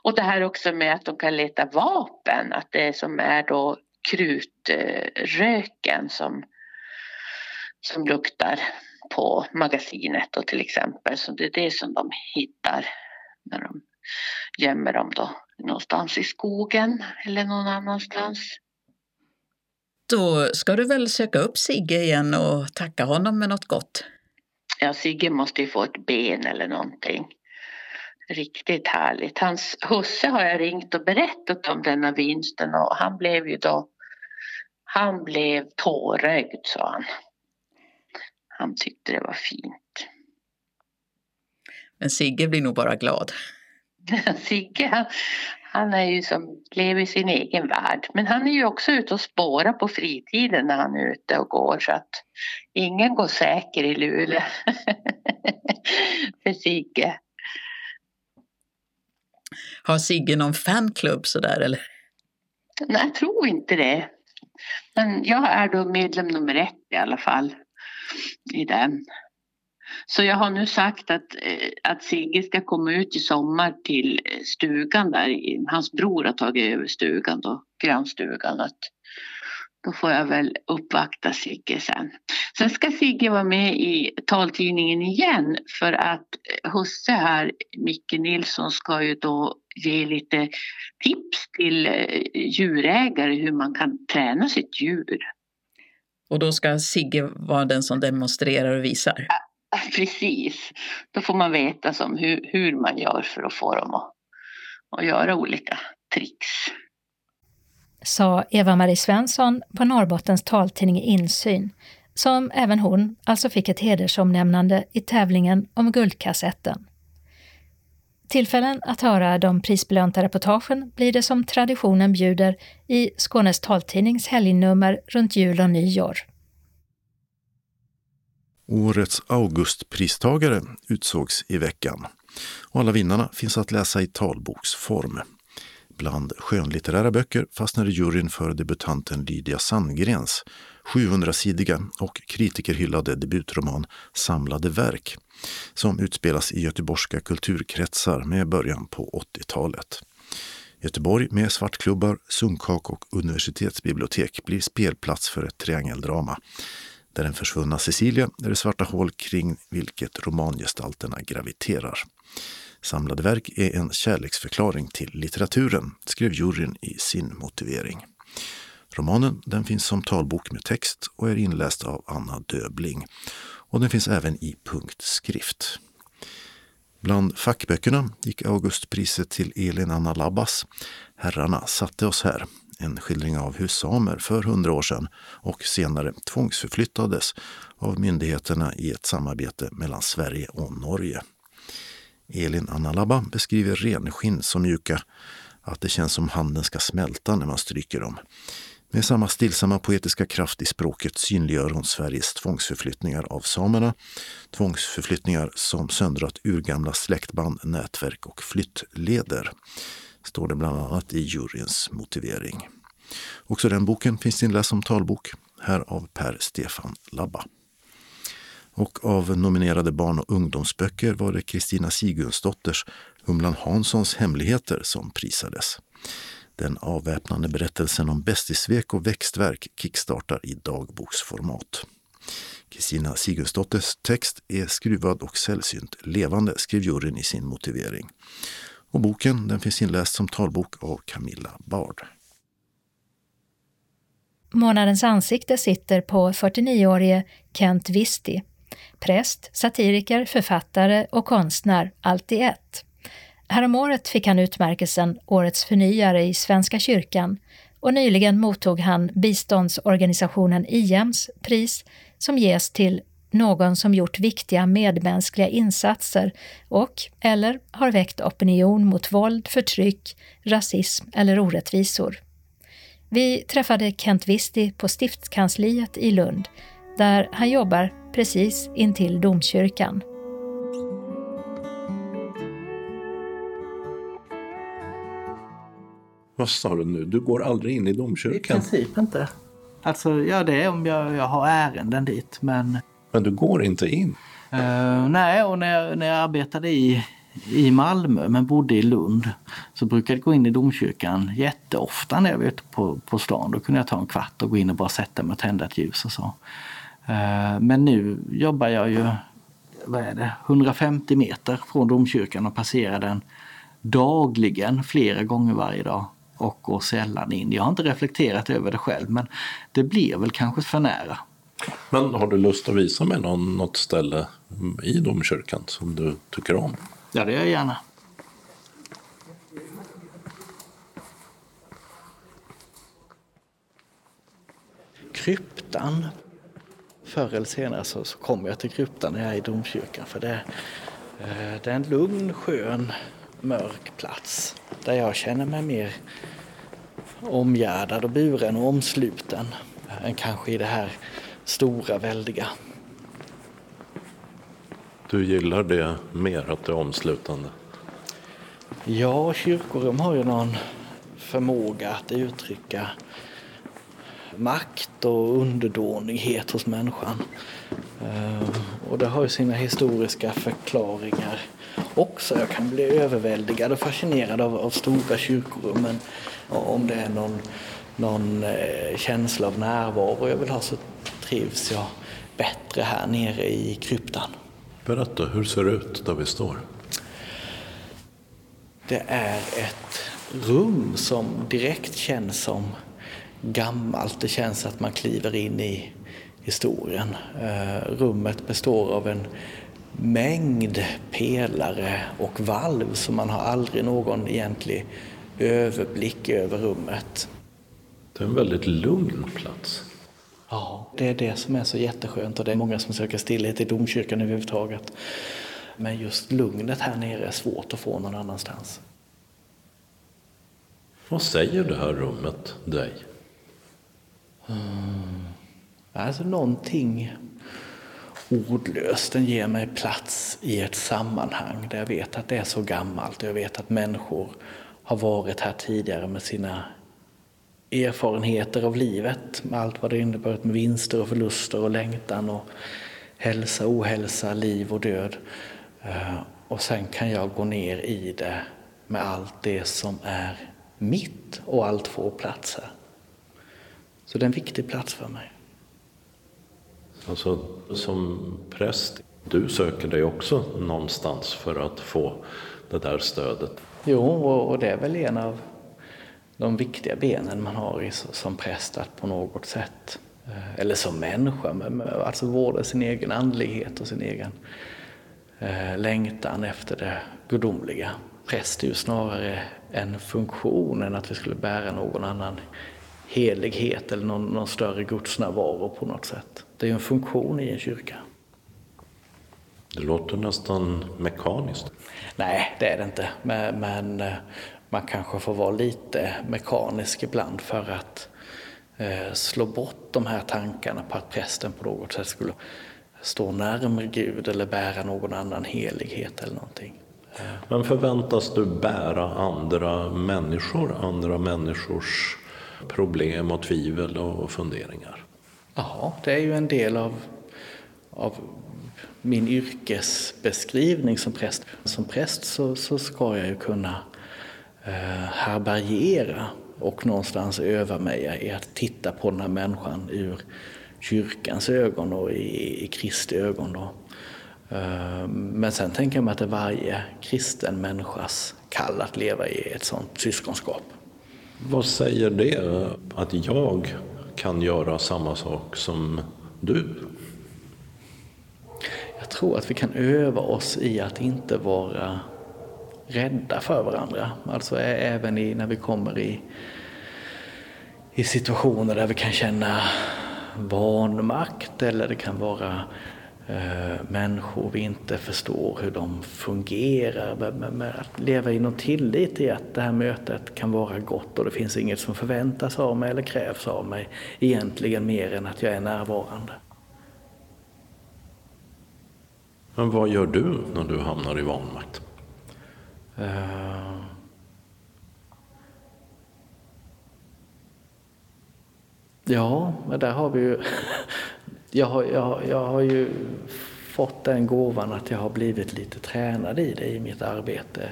Och det här också med att de kan leta vapen, att det som är då krutröken som, som luktar på magasinet då till exempel. Så det är det som de hittar när de gömmer dem då någonstans i skogen eller någon annanstans. Då ska du väl söka upp Sigge igen och tacka honom med något gott? Ja, Sigge måste ju få ett ben eller någonting. Riktigt härligt. Hans husse har jag ringt och berättat om denna vinsten och han blev ju då han blev tårögd sa han. Han tyckte det var fint. Men Sigge blir nog bara glad. Sigge han, han är ju som lever i sin egen värld. Men han är ju också ute och spårar på fritiden när han är ute och går så att ingen går säker i Luleå. För Sigge. Har Sigge någon fanclub sådär eller? Nej, jag tror inte det. Men jag är då medlem nummer ett i alla fall i den. Så jag har nu sagt att, eh, att Sigge ska komma ut i sommar till eh, stugan där. Hans bror har tagit över stugan då, grannstugan. Att då får jag väl uppvakta Sigge sen. Sen ska Sigge vara med i taltidningen igen för att husse här, Micke Nilsson, ska ju då ge lite tips till eh, djurägare hur man kan träna sitt djur. Och då ska Sigge vara den som demonstrerar och visar? Precis. Då får man veta som hur, hur man gör för att få dem att, att göra olika tricks. Sa Eva-Marie Svensson på Norrbottens taltidning Insyn, som även hon alltså fick ett hedersomnämnande i tävlingen om Guldkassetten. Tillfällen att höra de prisbelönta reportagen blir det som traditionen bjuder i Skånes taltidnings helgnummer runt jul och nyår. Årets Augustpristagare utsågs i veckan och alla vinnarna finns att läsa i talboksform. Bland skönlitterära böcker fastnade juryn för debutanten Lydia Sandgrens 700-sidiga och kritikerhyllade debutroman Samlade verk som utspelas i göteborgska kulturkretsar med början på 80-talet. Göteborg med svartklubbar, sunkak och universitetsbibliotek blir spelplats för ett triangeldrama där den försvunna Cecilia är det svarta hål kring vilket romangestalterna graviterar. Samlade verk är en kärleksförklaring till litteraturen, skrev juryn i sin motivering. Romanen den finns som talbok med text och är inläst av Anna Döbling. Och den finns även i punktskrift. Bland fackböckerna gick Augustpriset till Elin Anna Labbas Herrarna satte oss här en skildring av hur samer för hundra år sedan och senare tvångsförflyttades av myndigheterna i ett samarbete mellan Sverige och Norge. Elin Analaba beskriver renskinn så mjuka att det känns som handen ska smälta när man stryker dem. Med samma stillsamma poetiska kraft i språket synliggör hon Sveriges tvångsförflyttningar av samerna. Tvångsförflyttningar som söndrat urgamla släktband, nätverk och flyttleder står det bland annat i juryns motivering. Också den boken finns inläst som talbok, här av Per Stefan Labba. Och av nominerade barn och ungdomsböcker var det Kristina Sigurdsdotters Humlan Hanssons hemligheter som prisades. Den avväpnande berättelsen om bästisvek och växtverk kickstartar i dagboksformat. Kristina Sigurdsdotters text är skruvad och sällsynt levande, skrev juryn i sin motivering. Och boken den finns inläst som talbok av Camilla Bard. Månadens ansikte sitter på 49-årige Kent Visti. Präst, satiriker, författare och konstnär, allt i ett. Häromåret fick han utmärkelsen Årets förnyare i Svenska kyrkan och nyligen mottog han biståndsorganisationen IEMs pris som ges till någon som gjort viktiga medmänskliga insatser och eller har väckt opinion mot våld, förtryck, rasism eller orättvisor. Vi träffade Kent Visti på stiftskansliet i Lund där han jobbar precis intill domkyrkan. Vad sa du nu? Du går aldrig in i domkyrkan? I princip inte. Alltså, ja det är om jag, jag har ärenden dit, men... Men du går inte in? Uh, nej, och när jag, när jag arbetade i, i Malmö men bodde i Lund så brukade jag gå in i domkyrkan jätteofta när jag var ute på, på stan. Då kunde jag ta en kvart och gå in och bara sätta mig och tända ett ljus och så. Uh, men nu jobbar jag ju, vad är det, 150 meter från domkyrkan och passerar den dagligen flera gånger varje dag och går sällan in. Jag har inte reflekterat över det själv men det blir väl kanske för nära. Men har du lust att visa mig någon, något ställe i domkyrkan som du tycker om? Ja, det gör jag gärna. Kryptan. Förr eller senare så, så kommer jag till kryptan när jag är i domkyrkan för det, eh, det är en lugn, skön, mörk plats där jag känner mig mer omgärdad och buren och omsluten än kanske i det här stora, väldiga. Du gillar det mer, att det är omslutande? Ja, kyrkorum har ju någon förmåga att uttrycka makt och underdånighet hos människan. Ehm, och det har ju sina historiska förklaringar också. Jag kan bli överväldigad och fascinerad av, av stora kyrkorummen. Om det är någon, någon eh, känsla av närvaro jag vill ha så trivs jag bättre här nere i kryptan. Berätta, hur ser det ut där vi står? Det är ett rum som direkt känns som gammalt. Det känns att man kliver in i historien. Eh, rummet består av en mängd pelare och valv så man har aldrig någon egentlig överblick över rummet. Det är en väldigt lugn plats. Ja, det är det som är så jätteskönt och det är många som söker stillhet i domkyrkan överhuvudtaget. Men just lugnet här nere är svårt att få någon annanstans. Vad säger det här rummet dig? Mm. Alltså någonting ordlöst. Den ger mig plats i ett sammanhang där jag vet att det är så gammalt och jag vet att människor har varit här tidigare med sina erfarenheter av livet med allt vad det inneburit med vinster och förluster och längtan och hälsa, ohälsa, liv och död. Eh, och sen kan jag gå ner i det med allt det som är mitt och allt får plats här. Så det är en viktig plats för mig. Alltså, som präst, du söker dig också någonstans för att få det där stödet? Jo, och det är väl en av de viktiga benen man har som präst att på något sätt, eh, eller som människa, alltså vårda sin egen andlighet och sin egen eh, längtan efter det gudomliga. Präst är ju snarare en funktion än att vi skulle bära någon annan helighet eller någon, någon större gudsnärvaro på något sätt. Det är en funktion i en kyrka. Det låter nästan mekaniskt. Nej, det är det inte. Men, men eh, man kanske får vara lite mekanisk ibland för att eh, slå bort de här tankarna på att prästen på något sätt skulle stå närmare Gud eller bära någon annan helighet eller någonting. Men förväntas du bära andra människor, andra människors problem och tvivel och funderingar? Ja, det är ju en del av, av min yrkesbeskrivning som präst. Som präst så, så ska jag ju kunna eh, härbärgera och någonstans öva mig i att titta på den här människan ur kyrkans ögon och i, i Kristi ögon. Då. Eh, men sen tänker jag mig att det är varje kristen människas kall att leva i ett sådant syskonskap. Vad säger det att jag kan göra samma sak som du? Jag tror att vi kan öva oss i att inte vara rädda för varandra. Alltså även i, när vi kommer i, i situationer där vi kan känna vanmakt eller det kan vara människor vi inte förstår hur de fungerar. Att leva i någon tillit i att det här mötet kan vara gott och det finns inget som förväntas av mig eller krävs av mig egentligen mer än att jag är närvarande. Men vad gör du när du hamnar i vanmakt? Uh... Ja, men där har vi ju... jag, har, jag, jag har ju fått den gåvan att jag har blivit lite tränad i det i mitt arbete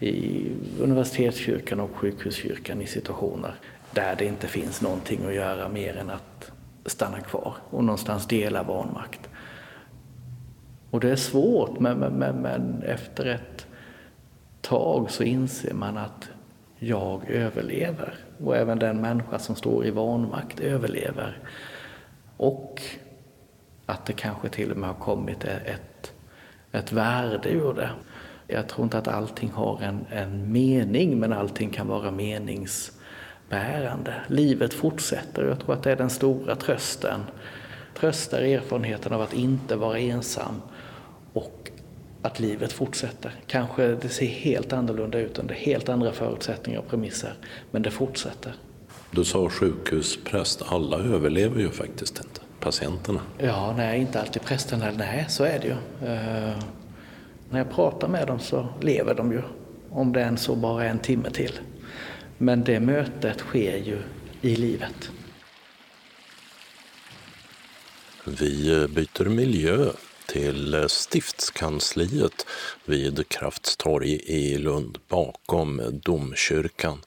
i universitetskyrkan och sjukhuskyrkan i situationer där det inte finns någonting att göra mer än att stanna kvar och någonstans dela vanmakt. Och det är svårt, men, men, men efter ett tag så inser man att jag överlever. Och även den människa som står i vanmakt överlever. Och att det kanske till och med har kommit e- ett, ett värde ur det. Jag tror inte att allting har en, en mening, men allting kan vara meningsbärande. Livet fortsätter och jag tror att det är den stora trösten. Tröstar erfarenheten av att inte vara ensam och att livet fortsätter. Kanske det ser helt annorlunda ut under helt andra förutsättningar och premisser, men det fortsätter. Du sa sjukhuspräst, alla överlever ju faktiskt inte, patienterna. Ja, nej, inte alltid prästerna, nej så är det ju. Uh, när jag pratar med dem så lever de ju, om det än så bara är en timme till. Men det mötet sker ju i livet. Vi byter miljö till stiftskansliet vid Kraftstorg i Lund bakom domkyrkan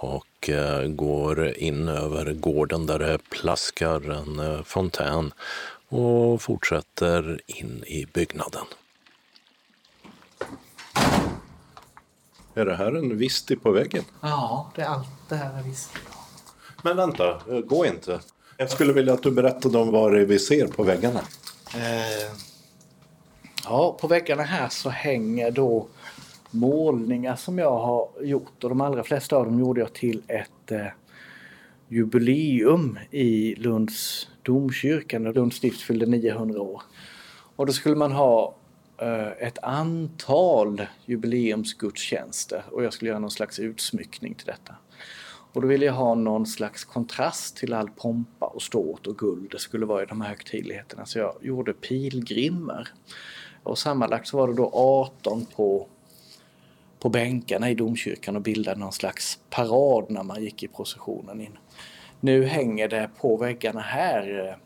och eh, går in över gården där det plaskar en eh, fontän och fortsätter in i byggnaden. Är det här en visti på väggen? Ja, det är allt det här är visti. Men vänta, eh, gå inte. Jag skulle vilja att du berättade om vad det är vi ser på väggarna. Eh, ja, på väggarna här så hänger då målningar som jag har gjort och de allra flesta av dem gjorde jag till ett eh, jubileum i Lunds domkyrka när Lunds stift fyllde 900 år. Och då skulle man ha eh, ett antal jubileumsgudstjänster och jag skulle göra någon slags utsmyckning till detta. Och då ville jag ha någon slags kontrast till all pompa och ståt och guld det skulle vara i de här högtidligheterna. Så jag gjorde pilgrimer. Och sammanlagt så var det då 18 på, på bänkarna i domkyrkan och bildade någon slags parad när man gick i processionen in. Nu hänger det på väggarna här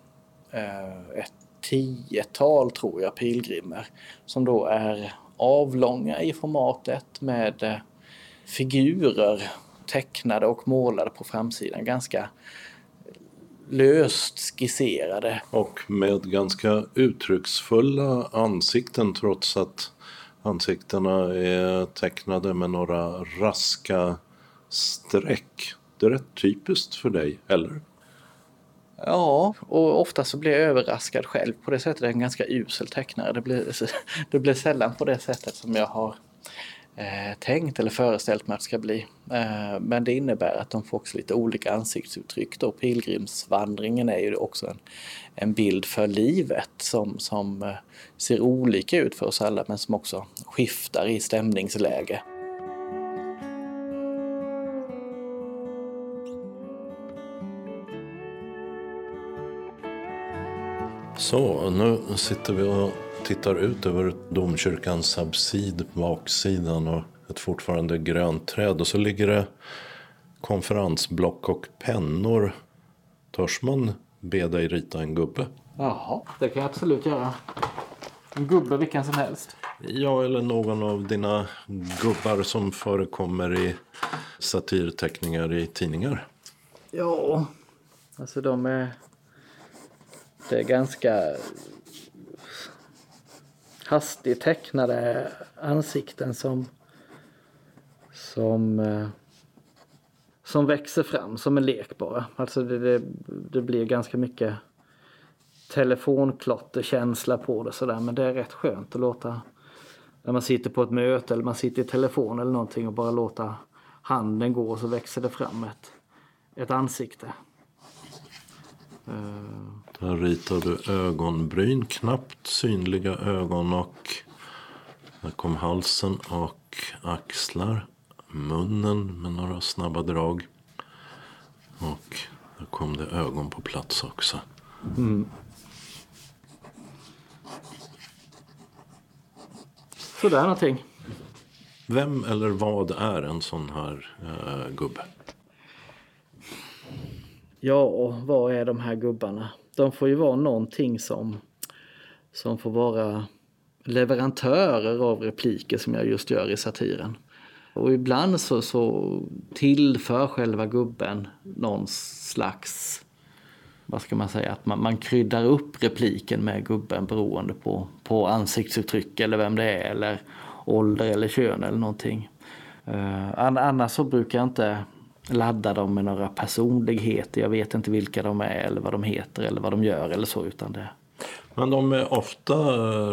eh, eh, ett tiotal, tror jag, pilgrimer som då är avlånga i formatet med eh, figurer tecknade och målade på framsidan. Ganska löst skisserade. Och med ganska uttrycksfulla ansikten trots att ansiktena är tecknade med några raska streck. Det är rätt typiskt för dig, eller? Ja, och ofta så blir jag överraskad själv. På det sättet är jag en ganska usel tecknare. Det blir, det blir sällan på det sättet som jag har eh, tänkt eller föreställt mig att det ska bli. Eh, men det innebär att de får också lite olika ansiktsuttryck. Då. Pilgrimsvandringen är ju också en, en bild för livet som, som eh, ser olika ut för oss alla men som också skiftar i stämningsläge. Så, nu sitter vi och tittar ut över domkyrkans absid, baksidan och ett fortfarande grönt träd. Och så ligger det konferensblock och pennor. Törs man be dig rita en gubbe? Jaha, det kan jag absolut göra. En gubbe vilken som helst. Ja, eller någon av dina gubbar som förekommer i satirteckningar i tidningar. Ja, alltså de är... Det är ganska hastigt tecknade ansikten som, som eh, som växer fram som en lek bara. Alltså det, det, det blir ganska mycket telefonklotterkänsla på det sådär men det är rätt skönt att låta när man sitter på ett möte eller man sitter i telefon eller någonting och bara låta handen gå och så växer det fram ett, ett ansikte. Där ritar du ögonbryn, knappt synliga ögon och där kom halsen och axlar. Munnen med några snabba drag. Och där kom det ögon på plats också. Mm. Sådär någonting. Vem eller vad är en sån här uh, gubbe? Ja, och vad är de här gubbarna? De får ju vara någonting som, som får vara leverantörer av repliker som jag just gör i satiren. Och ibland så, så tillför själva gubben någon slags, vad ska man säga, att man, man kryddar upp repliken med gubben beroende på, på ansiktsuttryck eller vem det är eller ålder eller kön eller någonting. Uh, annars så brukar jag inte ladda dem med några personligheter. Jag vet inte vilka de är eller vad de heter eller vad de gör eller så utan det. Men de är ofta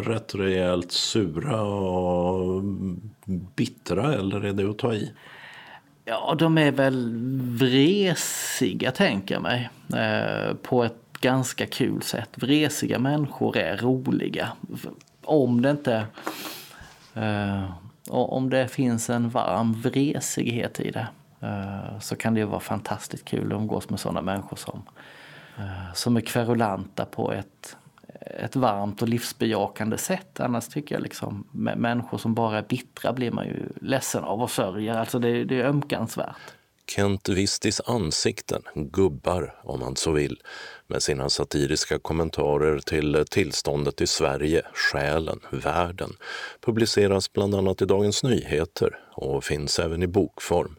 rätt rejält sura och bittra eller är det att ta i? Ja, de är väl vresiga tänker jag mig. Eh, på ett ganska kul sätt. Vresiga människor är roliga. Om det inte eh, om det finns en varm vresighet i det. Eh, så kan det ju vara fantastiskt kul att umgås med sådana människor som, eh, som är kverulanta på ett, ett varmt och livsbejakande sätt. Annars tycker jag liksom människor som bara är bittra blir man ju ledsen av och sörjer. Alltså det, det är ömkansvärt. Kent Vistis ansikten, gubbar om man så vill, med sina satiriska kommentarer till tillståndet i Sverige, själen, världen, publiceras bland annat i Dagens Nyheter och finns även i bokform.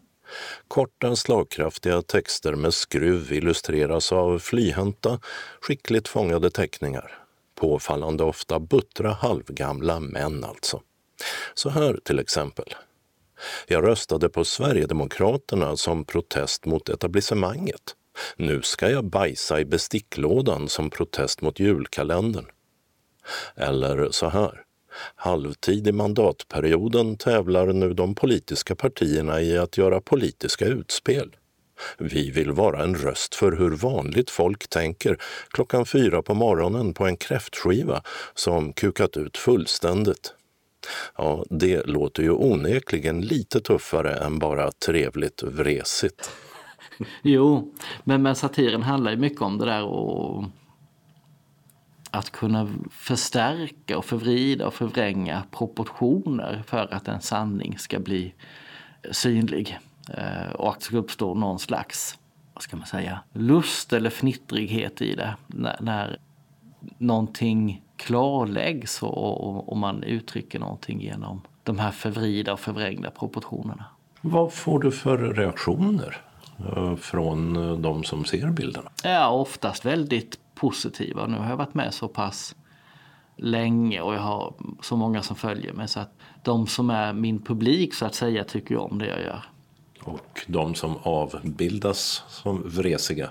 Korta, slagkraftiga texter med skruv illustreras av flyhänta, skickligt fångade teckningar. Påfallande ofta buttra halvgamla män alltså. Så här till exempel. Jag röstade på Sverigedemokraterna som protest mot etablissemanget. Nu ska jag bajsa i besticklådan som protest mot julkalendern. Eller så här. Halvtid i mandatperioden tävlar nu de politiska partierna i att göra politiska utspel. Vi vill vara en röst för hur vanligt folk tänker klockan fyra på morgonen på en kräftskiva som kukat ut fullständigt. Ja, det låter ju onekligen lite tuffare än bara trevligt vresigt. Jo, men, satiren handlar ju mycket om det där och att kunna förstärka och förvrida och förvränga proportioner för att en sanning ska bli synlig. Eh, och att det ska uppstå någon slags, vad ska man säga, lust eller fnittrighet i det. När, när någonting klarläggs och, och, och man uttrycker någonting genom de här förvrida och förvrängda proportionerna. Vad får du för reaktioner eh, från eh, de som ser bilderna? Ja, oftast väldigt positiva. Nu har jag varit med så pass länge och jag har så många som följer mig så att de som är min publik så att säga tycker om det jag gör. Och de som avbildas som vresiga?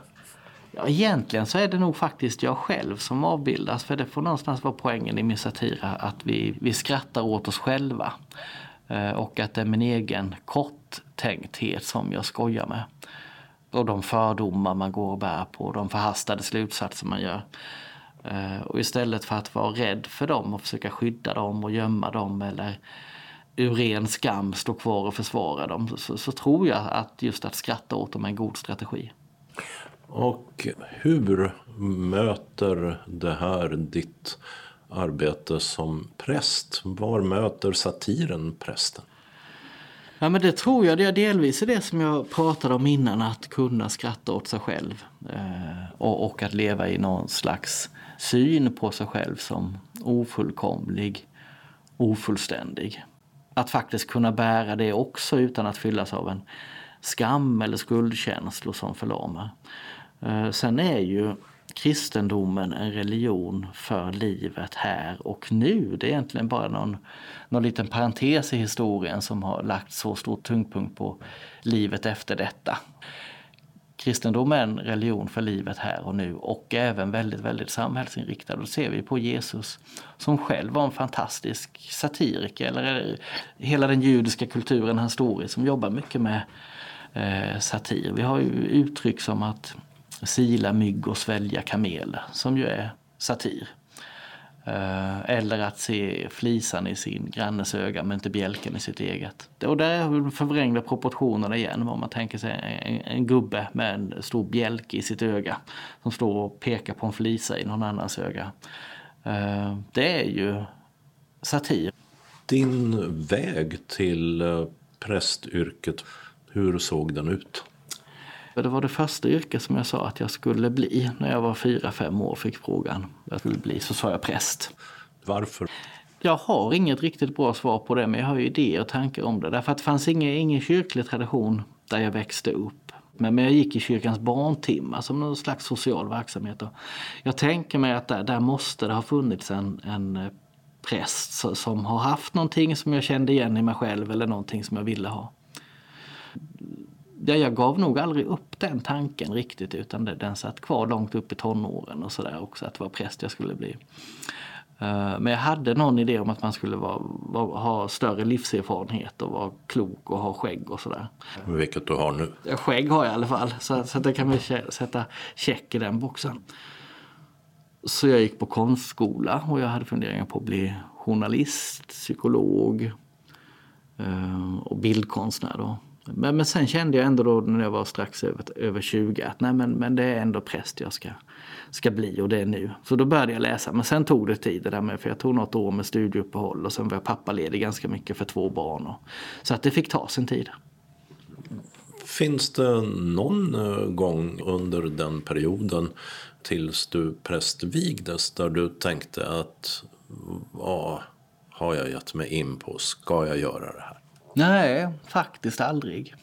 Ja, egentligen så är det nog faktiskt jag själv som avbildas för det får någonstans vara poängen i min satir att vi, vi skrattar åt oss själva. Eh, och att det är min egen korttänkthet som jag skojar med och de fördomar man går och bär på, de förhastade slutsatser man gör. Eh, och istället för att vara rädd för dem och försöka skydda dem och gömma dem eller ur ren skam stå kvar och försvara dem så, så tror jag att just att skratta åt dem är en god strategi. Och hur möter det här ditt arbete som präst? Var möter satiren prästen? Ja men det tror jag, det är delvis det som jag pratade om innan, att kunna skratta åt sig själv. Eh, och, att leva i någon slags syn på sig själv som ofullkomlig, ofullständig. Att faktiskt kunna bära det också utan att fyllas av en skam eller skuldkänslor som förlamar. Eh, sen är ju kristendomen en religion för livet här och nu. Det är egentligen bara någon, någon liten parentes i historien som har lagt så stor tyngdpunkt på livet efter detta. Kristendom är en religion för livet här och nu och även väldigt, väldigt samhällsinriktad. Då ser vi på Jesus som själv var en fantastisk satiriker, eller hela den judiska kulturen han står i som jobbar mycket med eh, satir. Vi har ju uttryck som att sila mygg och svälja kameler som ju är satir. Eh, eller att se flisan i sin grannes öga men inte bjälken i sitt eget. Och där är förvrängda proportionerna igen. Om man tänker sig en, en, gubbe med en stor bjälke i sitt öga som står och pekar på en flisa i någon annans öga. Eh, det är ju satir. Din väg till eh, prästyrket, hur såg den ut? Det var det första yrke som jag sa att jag skulle bli när jag var fyra, fem år fick frågan. Jag skulle bli, så sa jag präst. Varför? Jag har inget riktigt bra svar på det, men jag har idéer och tankar om det. Därför att det fanns ingen, ingen kyrklig tradition där jag växte upp. Men, men jag gick i kyrkans barntimmar som någon slags social verksamhet. Och jag tänker mig att där, där måste det ha funnits en, en eh, präst som har haft någonting som jag kände igen i mig själv eller någonting som jag ville ha jag gav nog aldrig upp den tanken riktigt utan den satt kvar långt upp i tonåren och sådär också att det var präst jag skulle bli. Eh, men jag hade någon idé om att man skulle vara, ha större livserfarenhet och vara klok och ha skägg och sådär. Vilket du har nu? Skägg har jag i alla fall, så, så det kan vi sätta check i den boxen. Så jag gick på konstskola och jag hade funderingar på att bli journalist, psykolog eh, och bildkonstnär. Då. Men, men sen kände jag ändå då när jag var strax över, över 20 att nej men, men det är ändå präst jag ska, ska bli och det är nu. Så då började jag läsa. Men sen tog det tid det där med, för jag tog något år med studieuppehåll och sen var jag pappaledig ganska mycket för två barn. Och, så att det fick ta sin tid. Finns det någon eh, gång under den perioden tills du prästvigdes där du tänkte att vad har jag gett mig in på? Ska jag göra det här? Nej, faktiskt aldrig.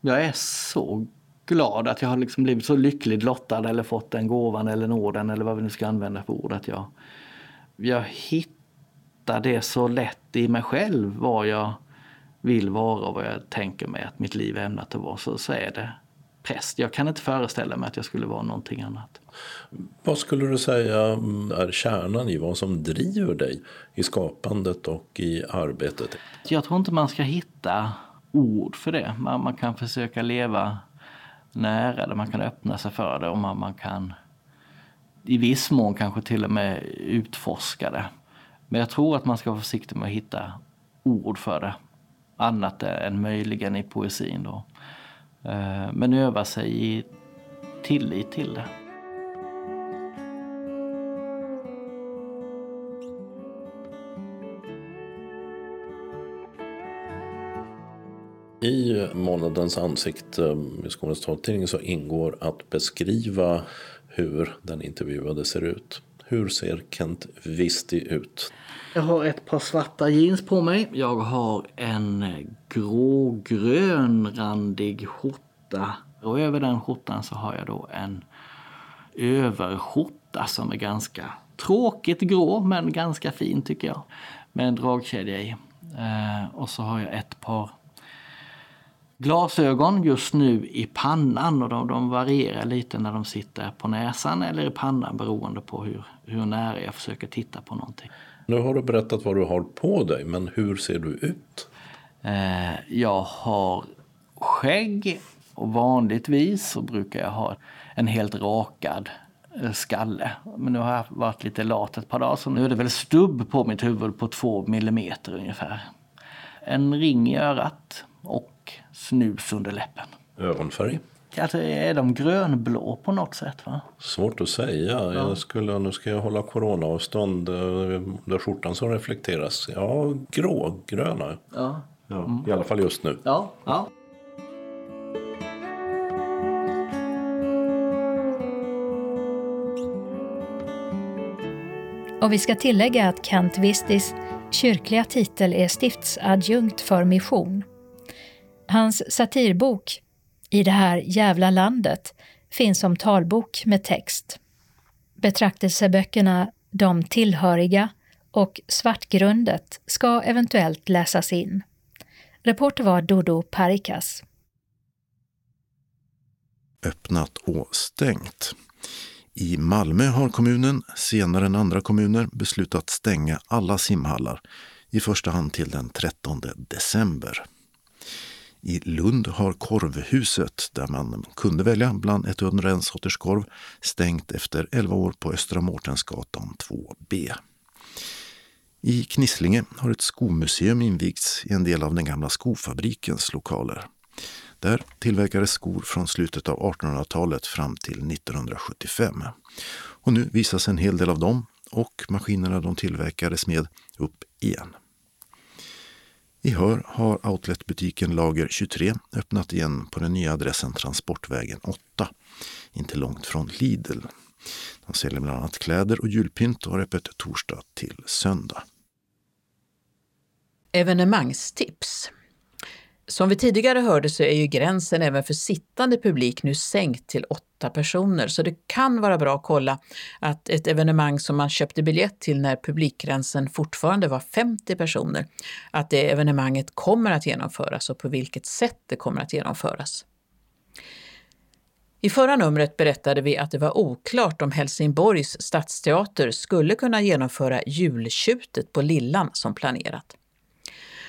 Jag är så glad att jag har liksom blivit så lyckligt lottad eller fått den gåvan eller nåden eller vad vi nu ska använda för ord. Att jag, jag hittar det så lätt i mig själv vad jag vill vara och vad jag tänker mig att mitt liv är ämnat att vara. Så, så är det präst. Jag kan inte föreställa mig att jag skulle vara någonting annat. Vad skulle du säga är kärnan i vad som driver dig i skapandet och i arbetet? Jag tror inte man ska hitta ord för det. Man, man kan försöka leva nära det, man kan öppna sig för det och man, man kan i viss mån kanske till och med utforska det. Men jag tror att man ska vara försiktig med att hitta ord för det. Annat än möjligen i poesin då. Eh, men öva sig i tillit till det. I månadens ansikte eh, i Skånes taltidning så ingår att beskriva hur den intervjuade ser ut. Hur ser Kent Visti ut? Jag har ett par svarta jeans på mig. Jag har en eh, grågrön randig skjorta. Och över den skjortan så har jag då en överskjorta som är ganska tråkigt grå men ganska fin tycker jag. Med en dragkedja i. Eh, och så har jag ett par glasögon just nu i pannan och de, de, varierar lite när de sitter på näsan eller i pannan beroende på hur, hur nära jag försöker titta på någonting. Nu har du berättat vad du har på dig, men hur ser du ut? Eh, jag har skägg och vanligtvis så brukar jag ha en helt rakad eh, skalle. Men nu har jag varit lite lat ett par dagar så nu är det väl stubb på mitt huvud på två millimeter ungefär. En ring i örat och snus under läppen. Ögonfärg? Alltså, är de grönblå på något sätt? Va? Svårt att säga. Ja. Jag skulle, nu ska jag hålla coronaavstånd. Eh, där skjortan som reflekteras. Ja, grågröna. Ja. ja mm. I alla fall just nu. Ja, ja. Och vi ska tillägga att Kent Vistis kyrkliga titel är stiftsadjunkt för mission. Hans satirbok i det här jävla landet finns som talbok med text. Betraktelseböckerna De tillhöriga och Svartgrundet ska eventuellt läsas in. Reporter var Dodo Parikas. Öppnat och stängt. I Malmö har kommunen, senare än andra kommuner, beslutat stänga alla simhallar, i första hand till den 13 december. I Lund har Korvhuset, där man kunde välja bland 101 sorters korv, stängt efter 11 år på Östra Mårtensgatan 2B. I Knislinge har ett skomuseum invigts i en del av den gamla skofabrikens lokaler. Där tillverkades skor från slutet av 1800-talet fram till 1975. Och nu visas en hel del av dem och maskinerna de tillverkades med upp igen. I Hör har outletbutiken Lager 23 öppnat igen på den nya adressen Transportvägen 8, inte långt från Lidl. De säljer bland annat kläder och julpynt och har öppet torsdag till söndag. Evenemangstips. Som vi tidigare hörde så är ju gränsen även för sittande publik nu sänkt till åtta personer, så det kan vara bra att kolla att ett evenemang som man köpte biljett till när publikgränsen fortfarande var 50 personer, att det evenemanget kommer att genomföras och på vilket sätt det kommer att genomföras. I förra numret berättade vi att det var oklart om Helsingborgs stadsteater skulle kunna genomföra jultjutet på Lillan som planerat.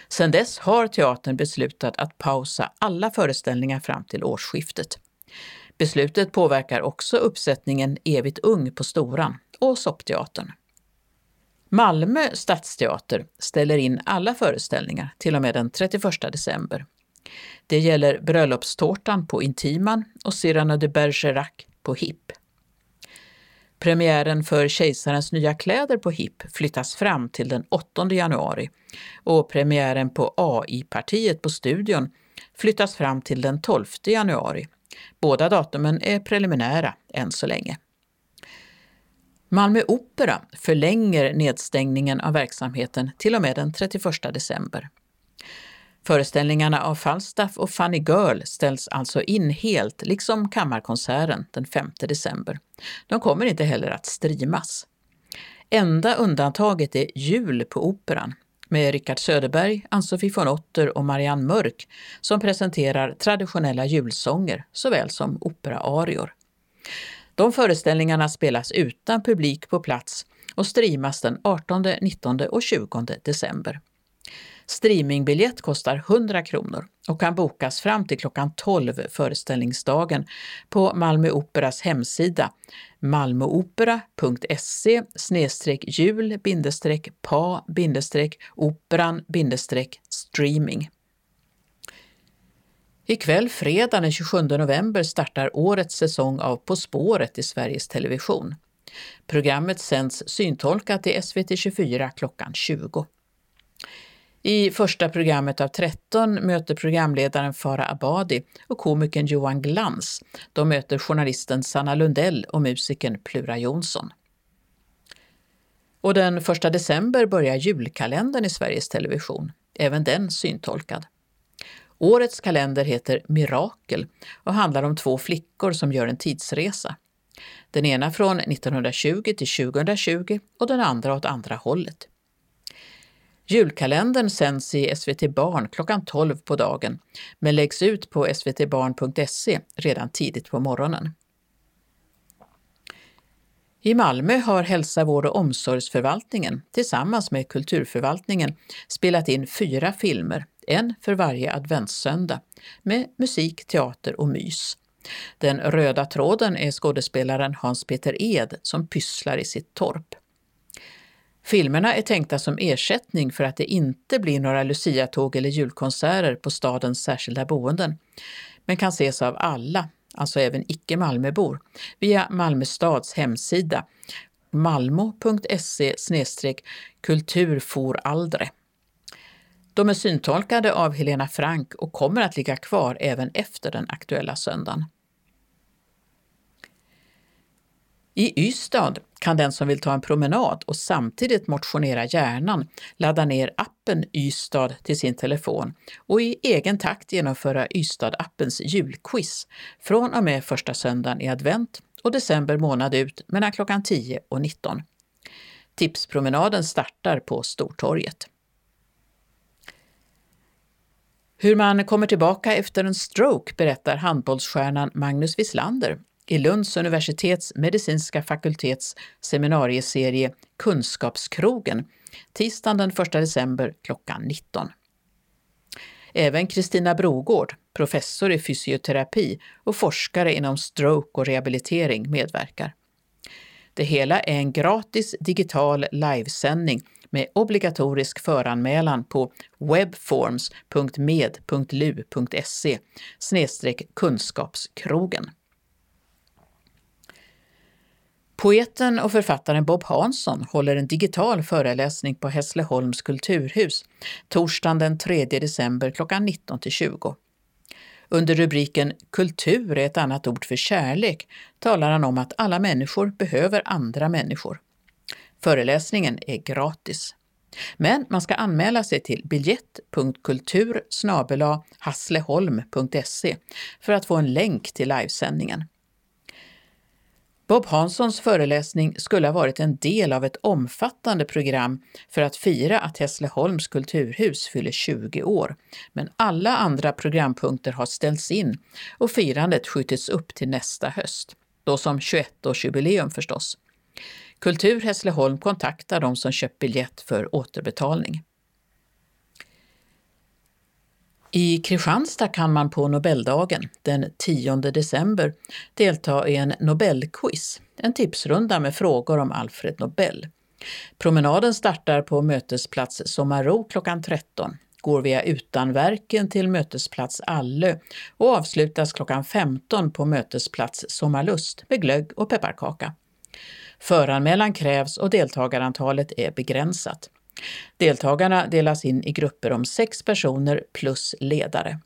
Sedan dess har teatern beslutat att pausa alla föreställningar fram till årsskiftet. Beslutet påverkar också uppsättningen Evigt ung på Storan och Soppteatern. Malmö stadsteater ställer in alla föreställningar till och med den 31 december. Det gäller Bröllopstårtan på Intiman och Cyrano de Bergerac på Hipp. Premiären för Kejsarens nya kläder på HIP flyttas fram till den 8 januari och premiären på AI-partiet på Studion flyttas fram till den 12 januari. Båda datumen är preliminära än så länge. Malmö Opera förlänger nedstängningen av verksamheten till och med den 31 december. Föreställningarna av Falstaff och Funny Girl ställs alltså in helt, liksom Kammarkonserten den 5 december. De kommer inte heller att streamas. Enda undantaget är Jul på Operan med Richard Söderberg, Ann-Sofie von Otter och Marianne Mörk som presenterar traditionella julsånger såväl som operaarior. De föreställningarna spelas utan publik på plats och streamas den 18, 19 och 20 december. Streamingbiljett kostar 100 kronor och kan bokas fram till klockan 12 föreställningsdagen på Malmö Operas hemsida malmoopera.se jul pa operan streaming. Ikväll fredag den 27 november startar årets säsong av På spåret i Sveriges Television. Programmet sänds syntolkat i SVT 24 klockan 20. I första programmet av 13 möter programledaren Farah Abadi och komikern Johan Glans. De möter journalisten Sanna Lundell och musikern Plura Jonsson. Och den 1 december börjar julkalendern i Sveriges Television, även den syntolkad. Årets kalender heter Mirakel och handlar om två flickor som gör en tidsresa. Den ena från 1920 till 2020 och den andra åt andra hållet. Julkalendern sänds i SVT Barn klockan 12 på dagen, men läggs ut på svtbarn.se redan tidigt på morgonen. I Malmö har Hälsa, vård och omsorgsförvaltningen tillsammans med Kulturförvaltningen spelat in fyra filmer, en för varje adventssöndag, med musik, teater och mys. Den röda tråden är skådespelaren Hans-Peter Ed som pysslar i sitt torp. Filmerna är tänkta som ersättning för att det inte blir några luciatåg eller julkonserter på stadens särskilda boenden, men kan ses av alla, alltså även icke Malmöbor, via Malmö stads hemsida malmo.se kulturforaldre. De är syntolkade av Helena Frank och kommer att ligga kvar även efter den aktuella söndagen. I Ystad kan den som vill ta en promenad och samtidigt motionera hjärnan ladda ner appen Ystad till sin telefon och i egen takt genomföra Ystad-appens julquiz från och med första söndagen i advent och december månad ut mellan klockan 10 och 19. Tipspromenaden startar på Stortorget. Hur man kommer tillbaka efter en stroke berättar handbollsstjärnan Magnus Wislander i Lunds universitets medicinska fakultets seminarieserie Kunskapskrogen tisdagen den 1 december klockan 19. Även Kristina Brogård, professor i fysioterapi och forskare inom stroke och rehabilitering medverkar. Det hela är en gratis digital livesändning med obligatorisk föranmälan på webforms.med.lu.se kunskapskrogen. Poeten och författaren Bob Hansson håller en digital föreläsning på Hässleholms kulturhus torsdagen den 3 december klockan 19 20. Under rubriken Kultur är ett annat ord för kärlek talar han om att alla människor behöver andra människor. Föreläsningen är gratis. Men man ska anmäla sig till biljett.kultur hassleholm.se för att få en länk till livesändningen. Bob Hanssons föreläsning skulle ha varit en del av ett omfattande program för att fira att Hässleholms kulturhus fyller 20 år, men alla andra programpunkter har ställts in och firandet skjutits upp till nästa höst. Då som 21-årsjubileum förstås. Kultur Hässleholm kontaktar de som köpt biljett för återbetalning. I Kristianstad kan man på Nobeldagen den 10 december delta i en Nobelquiz, en tipsrunda med frågor om Alfred Nobel. Promenaden startar på mötesplats Sommarro klockan 13, går via Utanverken till mötesplats Allö och avslutas klockan 15 på mötesplats Sommarlust med glögg och pepparkaka. Föranmälan krävs och deltagarantalet är begränsat. Deltagarna delas in i grupper om sex personer plus ledare.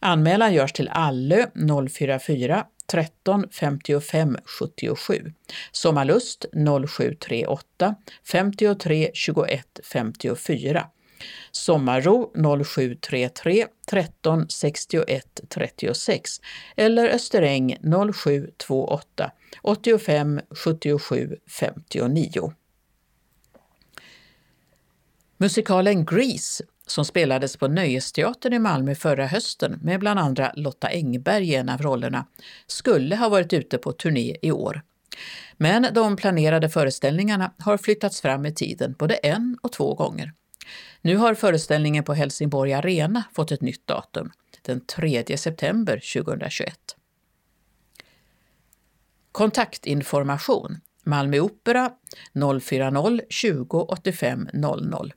Anmälan görs till Allö 044 13 55 77, Sommarlust 0738 53 21 54, Sommarro 0733 13 61 36 eller Österäng 0728 85 77 59. Musikalen Grease, som spelades på Nöjesteatern i Malmö förra hösten med bland andra Lotta Engberg i en av rollerna, skulle ha varit ute på turné i år. Men de planerade föreställningarna har flyttats fram i tiden både en och två gånger. Nu har föreställningen på Helsingborg Arena fått ett nytt datum, den 3 september 2021. Kontaktinformation Malmö Opera 040 20 85 00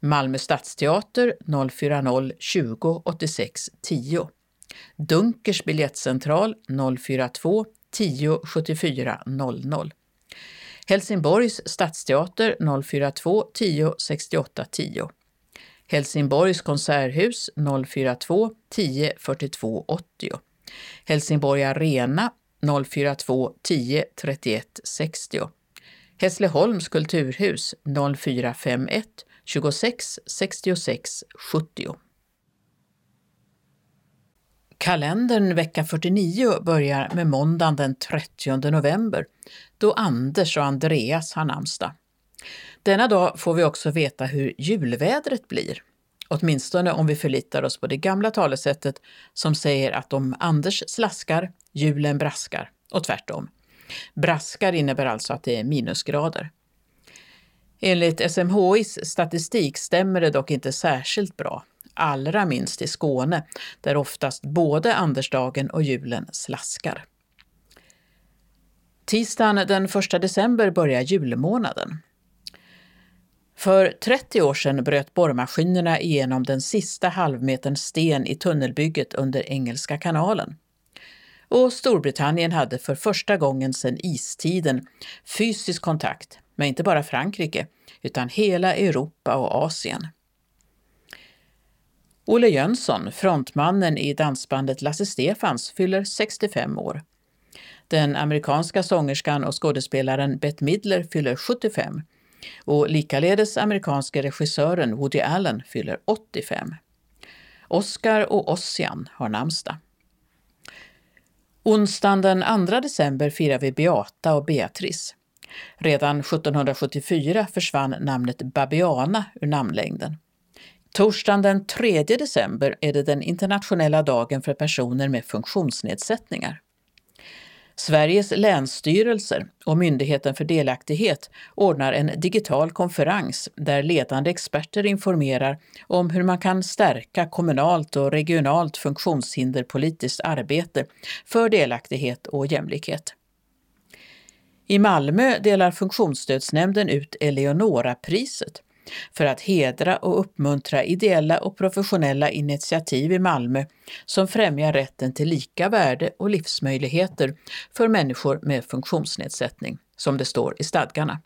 Malmö Stadsteater 040 20 86 10. Dunkers biljettcentral 042 10 74 00. Helsingborgs stadsteater 042 10 68 10. Helsingborgs konserthus 042 10 42 80. Helsingborg Arena 042 10 31 60. Hässleholms kulturhus 0451 26 66 70. Kalendern vecka 49 börjar med måndagen den 30 november då Anders och Andreas har namnsdag. Denna dag får vi också veta hur julvädret blir. Åtminstone om vi förlitar oss på det gamla talesättet som säger att om Anders slaskar, julen braskar och tvärtom. Braskar innebär alltså att det är minusgrader. Enligt SMHIs statistik stämmer det dock inte särskilt bra, allra minst i Skåne, där oftast både Andersdagen och julen slaskar. Tisdagen den 1 december börjar julmånaden. För 30 år sedan bröt borrmaskinerna igenom den sista halvmetern sten i tunnelbygget under Engelska kanalen. Och Storbritannien hade för första gången sedan istiden fysisk kontakt med inte bara Frankrike, utan hela Europa och Asien. Olle Jönsson, frontmannen i dansbandet Lasse Stefans, fyller 65 år. Den amerikanska sångerskan och skådespelaren Bette Midler fyller 75 och likaledes amerikanske regissören Woody Allen fyller 85. Oscar och Ossian har namnsdag. Onsdagen den 2 december firar vi Beata och Beatrice. Redan 1774 försvann namnet Babiana ur namnlängden. Torsdagen den 3 december är det den internationella dagen för personer med funktionsnedsättningar. Sveriges länsstyrelser och Myndigheten för delaktighet ordnar en digital konferens där ledande experter informerar om hur man kan stärka kommunalt och regionalt funktionshinderpolitiskt arbete för delaktighet och jämlikhet. I Malmö delar Funktionsstödsnämnden ut Eleonora-priset för att hedra och uppmuntra ideella och professionella initiativ i Malmö som främjar rätten till lika värde och livsmöjligheter för människor med funktionsnedsättning, som det står i stadgarna.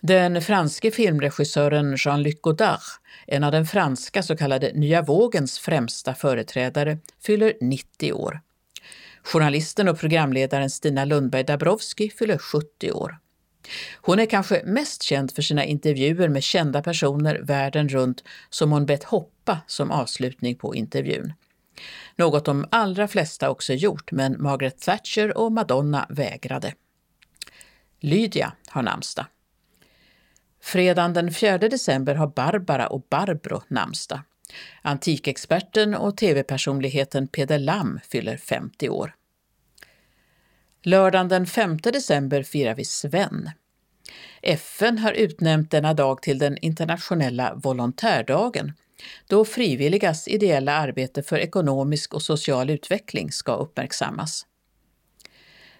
Den franske filmregissören Jean-Luc Godard, en av den franska så kallade nya vågens främsta företrädare, fyller 90 år. Journalisten och programledaren Stina Lundberg Dabrowski fyller 70 år. Hon är kanske mest känd för sina intervjuer med kända personer världen runt som hon bett hoppa som avslutning på intervjun. Något de allra flesta också gjort, men Margaret Thatcher och Madonna vägrade. Lydia har namnsdag. Fredagen den 4 december har Barbara och Barbro namnsdag. Antikexperten och tv-personligheten Peder Lam fyller 50 år. Lördagen den 5 december firar vi Sven. FN har utnämnt denna dag till den internationella volontärdagen, då frivilligas ideella arbete för ekonomisk och social utveckling ska uppmärksammas.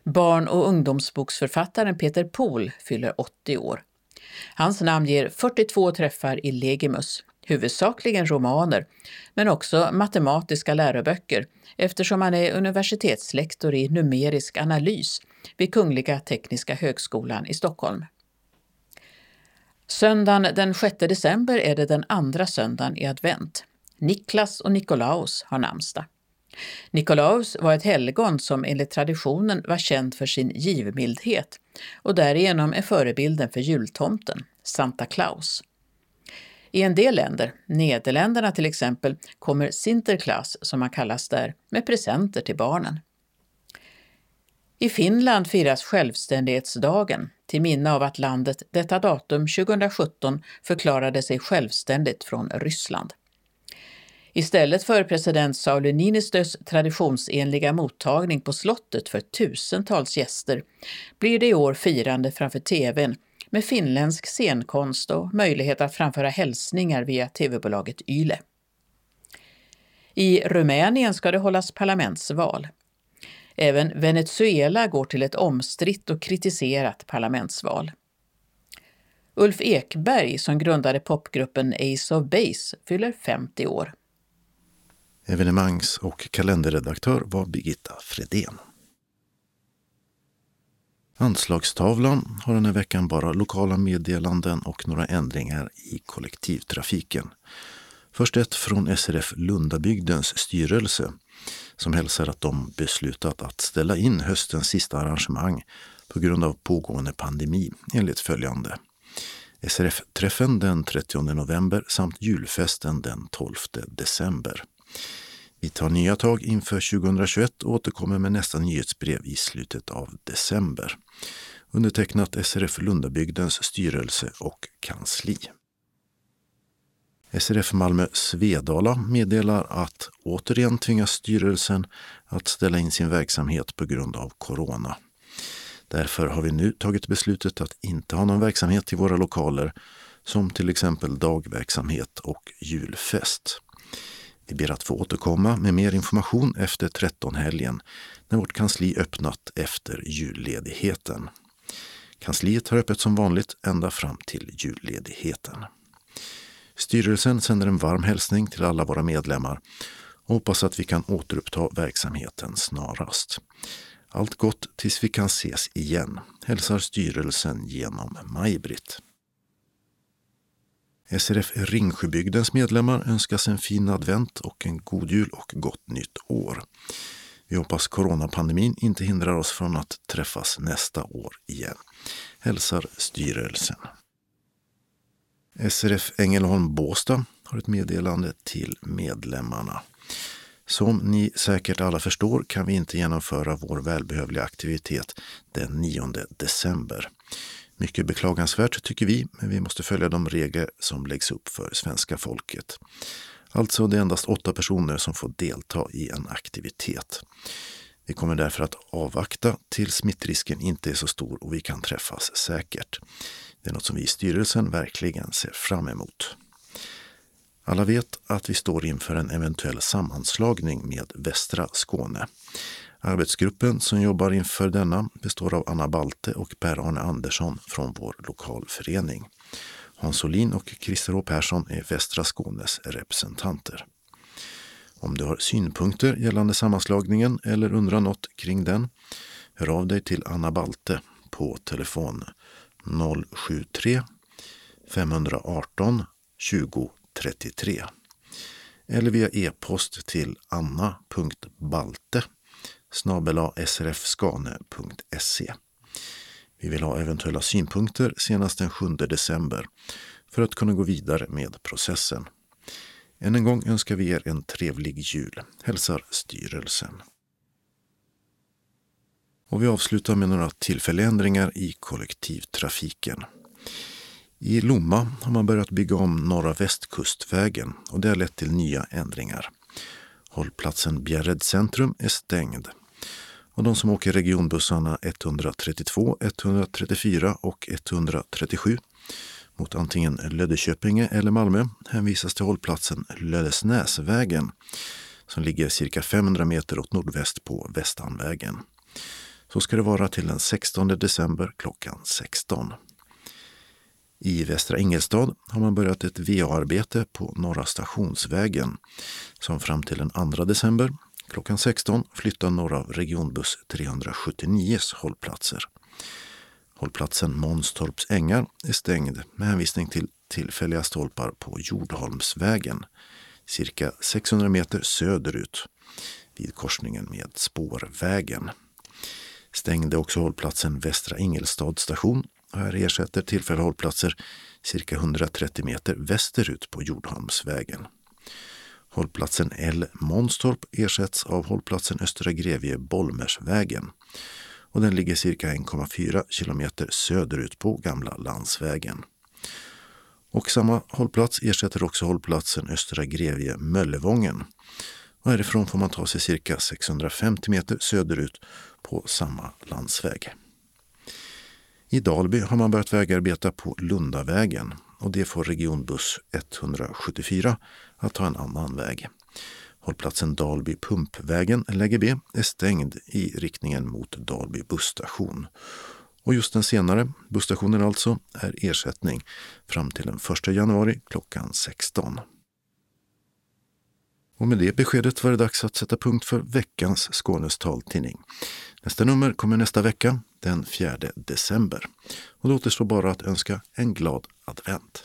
Barn och ungdomsboksförfattaren Peter Pohl fyller 80 år. Hans namn ger 42 träffar i Legimus, huvudsakligen romaner, men också matematiska läroböcker eftersom han är universitetslektor i numerisk analys vid Kungliga Tekniska högskolan i Stockholm. Söndagen den 6 december är det den andra söndagen i advent. Niklas och Nikolaus har namnsdag. Nikolaus var ett helgon som enligt traditionen var känd för sin givmildhet och därigenom är förebilden för jultomten, Santa Claus. I en del länder, Nederländerna till exempel, kommer Sinterklaas, som han kallas där, med presenter till barnen. I Finland firas självständighetsdagen till minne av att landet detta datum 2017 förklarade sig självständigt från Ryssland. Istället för president Sauli Niinistös traditionsenliga mottagning på slottet för tusentals gäster blir det i år firande framför tvn med finländsk scenkonst och möjlighet att framföra hälsningar via tv-bolaget Yle. I Rumänien ska det hållas parlamentsval. Även Venezuela går till ett omstritt och kritiserat parlamentsval. Ulf Ekberg, som grundade popgruppen Ace of Base, fyller 50 år. Evenemangs och kalenderredaktör var Birgitta Fredén. Anslagstavlan har den här veckan bara lokala meddelanden och några ändringar i kollektivtrafiken. Först ett från SRF Lundabygdens styrelse som hälsar att de beslutat att ställa in höstens sista arrangemang på grund av pågående pandemi enligt följande. SRF-träffen den 30 november samt julfesten den 12 december. Vi tar nya tag inför 2021 och återkommer med nästa nyhetsbrev i slutet av december. Undertecknat SRF Lundabygdens styrelse och kansli. SRF Malmö Svedala meddelar att återigen tvingas styrelsen att ställa in sin verksamhet på grund av corona. Därför har vi nu tagit beslutet att inte ha någon verksamhet i våra lokaler som till exempel dagverksamhet och julfest. Vi ber att få återkomma med mer information efter 13-helgen när vårt kansli öppnat efter julledigheten. Kansliet har öppet som vanligt ända fram till julledigheten. Styrelsen sänder en varm hälsning till alla våra medlemmar och hoppas att vi kan återuppta verksamheten snarast. Allt gott tills vi kan ses igen, hälsar styrelsen genom Maj-Britt. SRF Ringsjöbygdens medlemmar önskas en fin advent och en god jul och gott nytt år. Vi hoppas coronapandemin inte hindrar oss från att träffas nästa år igen. Hälsar styrelsen. SRF Ängelholm Båstad har ett meddelande till medlemmarna. Som ni säkert alla förstår kan vi inte genomföra vår välbehövliga aktivitet den 9 december. Mycket beklagansvärt tycker vi, men vi måste följa de regler som läggs upp för svenska folket. Alltså det är endast åtta personer som får delta i en aktivitet. Vi kommer därför att avvakta tills smittrisken inte är så stor och vi kan träffas säkert. Det är något som vi i styrelsen verkligen ser fram emot. Alla vet att vi står inför en eventuell sammanslagning med västra Skåne. Arbetsgruppen som jobbar inför denna består av Anna Balte och Per-Arne Andersson från vår lokalförening. Hans Olin och Christer H Persson är västra Skånes representanter. Om du har synpunkter gällande sammanslagningen eller undrar något kring den, hör av dig till Anna Balte på telefon 073 518 20 33 eller via e-post till anna.balte srfskane.se. Vi vill ha eventuella synpunkter senast den 7 december för att kunna gå vidare med processen. Än en gång önskar vi er en trevlig jul, hälsar styrelsen. Och vi avslutar med några tillfälliga ändringar i kollektivtrafiken. I Lomma har man börjat bygga om Norra Västkustvägen och det har lett till nya ändringar. Hållplatsen Bjärred centrum är stängd och de som åker regionbussarna 132, 134 och 137 mot antingen Löddeköpinge eller Malmö hänvisas till hållplatsen Lödesnäsvägen som ligger cirka 500 meter åt nordväst på Västanvägen. Så ska det vara till den 16 december klockan 16. I Västra Ingelstad har man börjat ett VA-arbete på Norra Stationsvägen som fram till den 2 december klockan 16 flyttar några av regionbuss 379s hållplatser. Hållplatsen Månstorps ängar är stängd med hänvisning till tillfälliga stolpar på Jordholmsvägen cirka 600 meter söderut vid korsningen med Spårvägen. Stängde också hållplatsen Västra Ingelstad station och här ersätter tillfälliga hållplatser cirka 130 meter västerut på Jordholmsvägen. Hållplatsen L Månstorp ersätts av hållplatsen Östra Grevie Bollmersvägen och den ligger cirka 1,4 kilometer söderut på Gamla landsvägen. Och samma hållplats ersätter också hållplatsen Östra Grevie Möllevången. Och härifrån får man ta sig cirka 650 meter söderut på samma landsväg. I Dalby har man börjat vägarbeta på Lundavägen och det får regionbuss 174 att ta en annan väg. Hållplatsen Dalby Pumpvägen, läge B, är stängd i riktningen mot Dalby busstation. Och just den senare, busstationen alltså, är ersättning fram till den 1 januari klockan 16. Och med det beskedet var det dags att sätta punkt för veckans Skånes taltidning. Nästa nummer kommer nästa vecka, den 4 december. Och det återstår bara att önska en glad advent.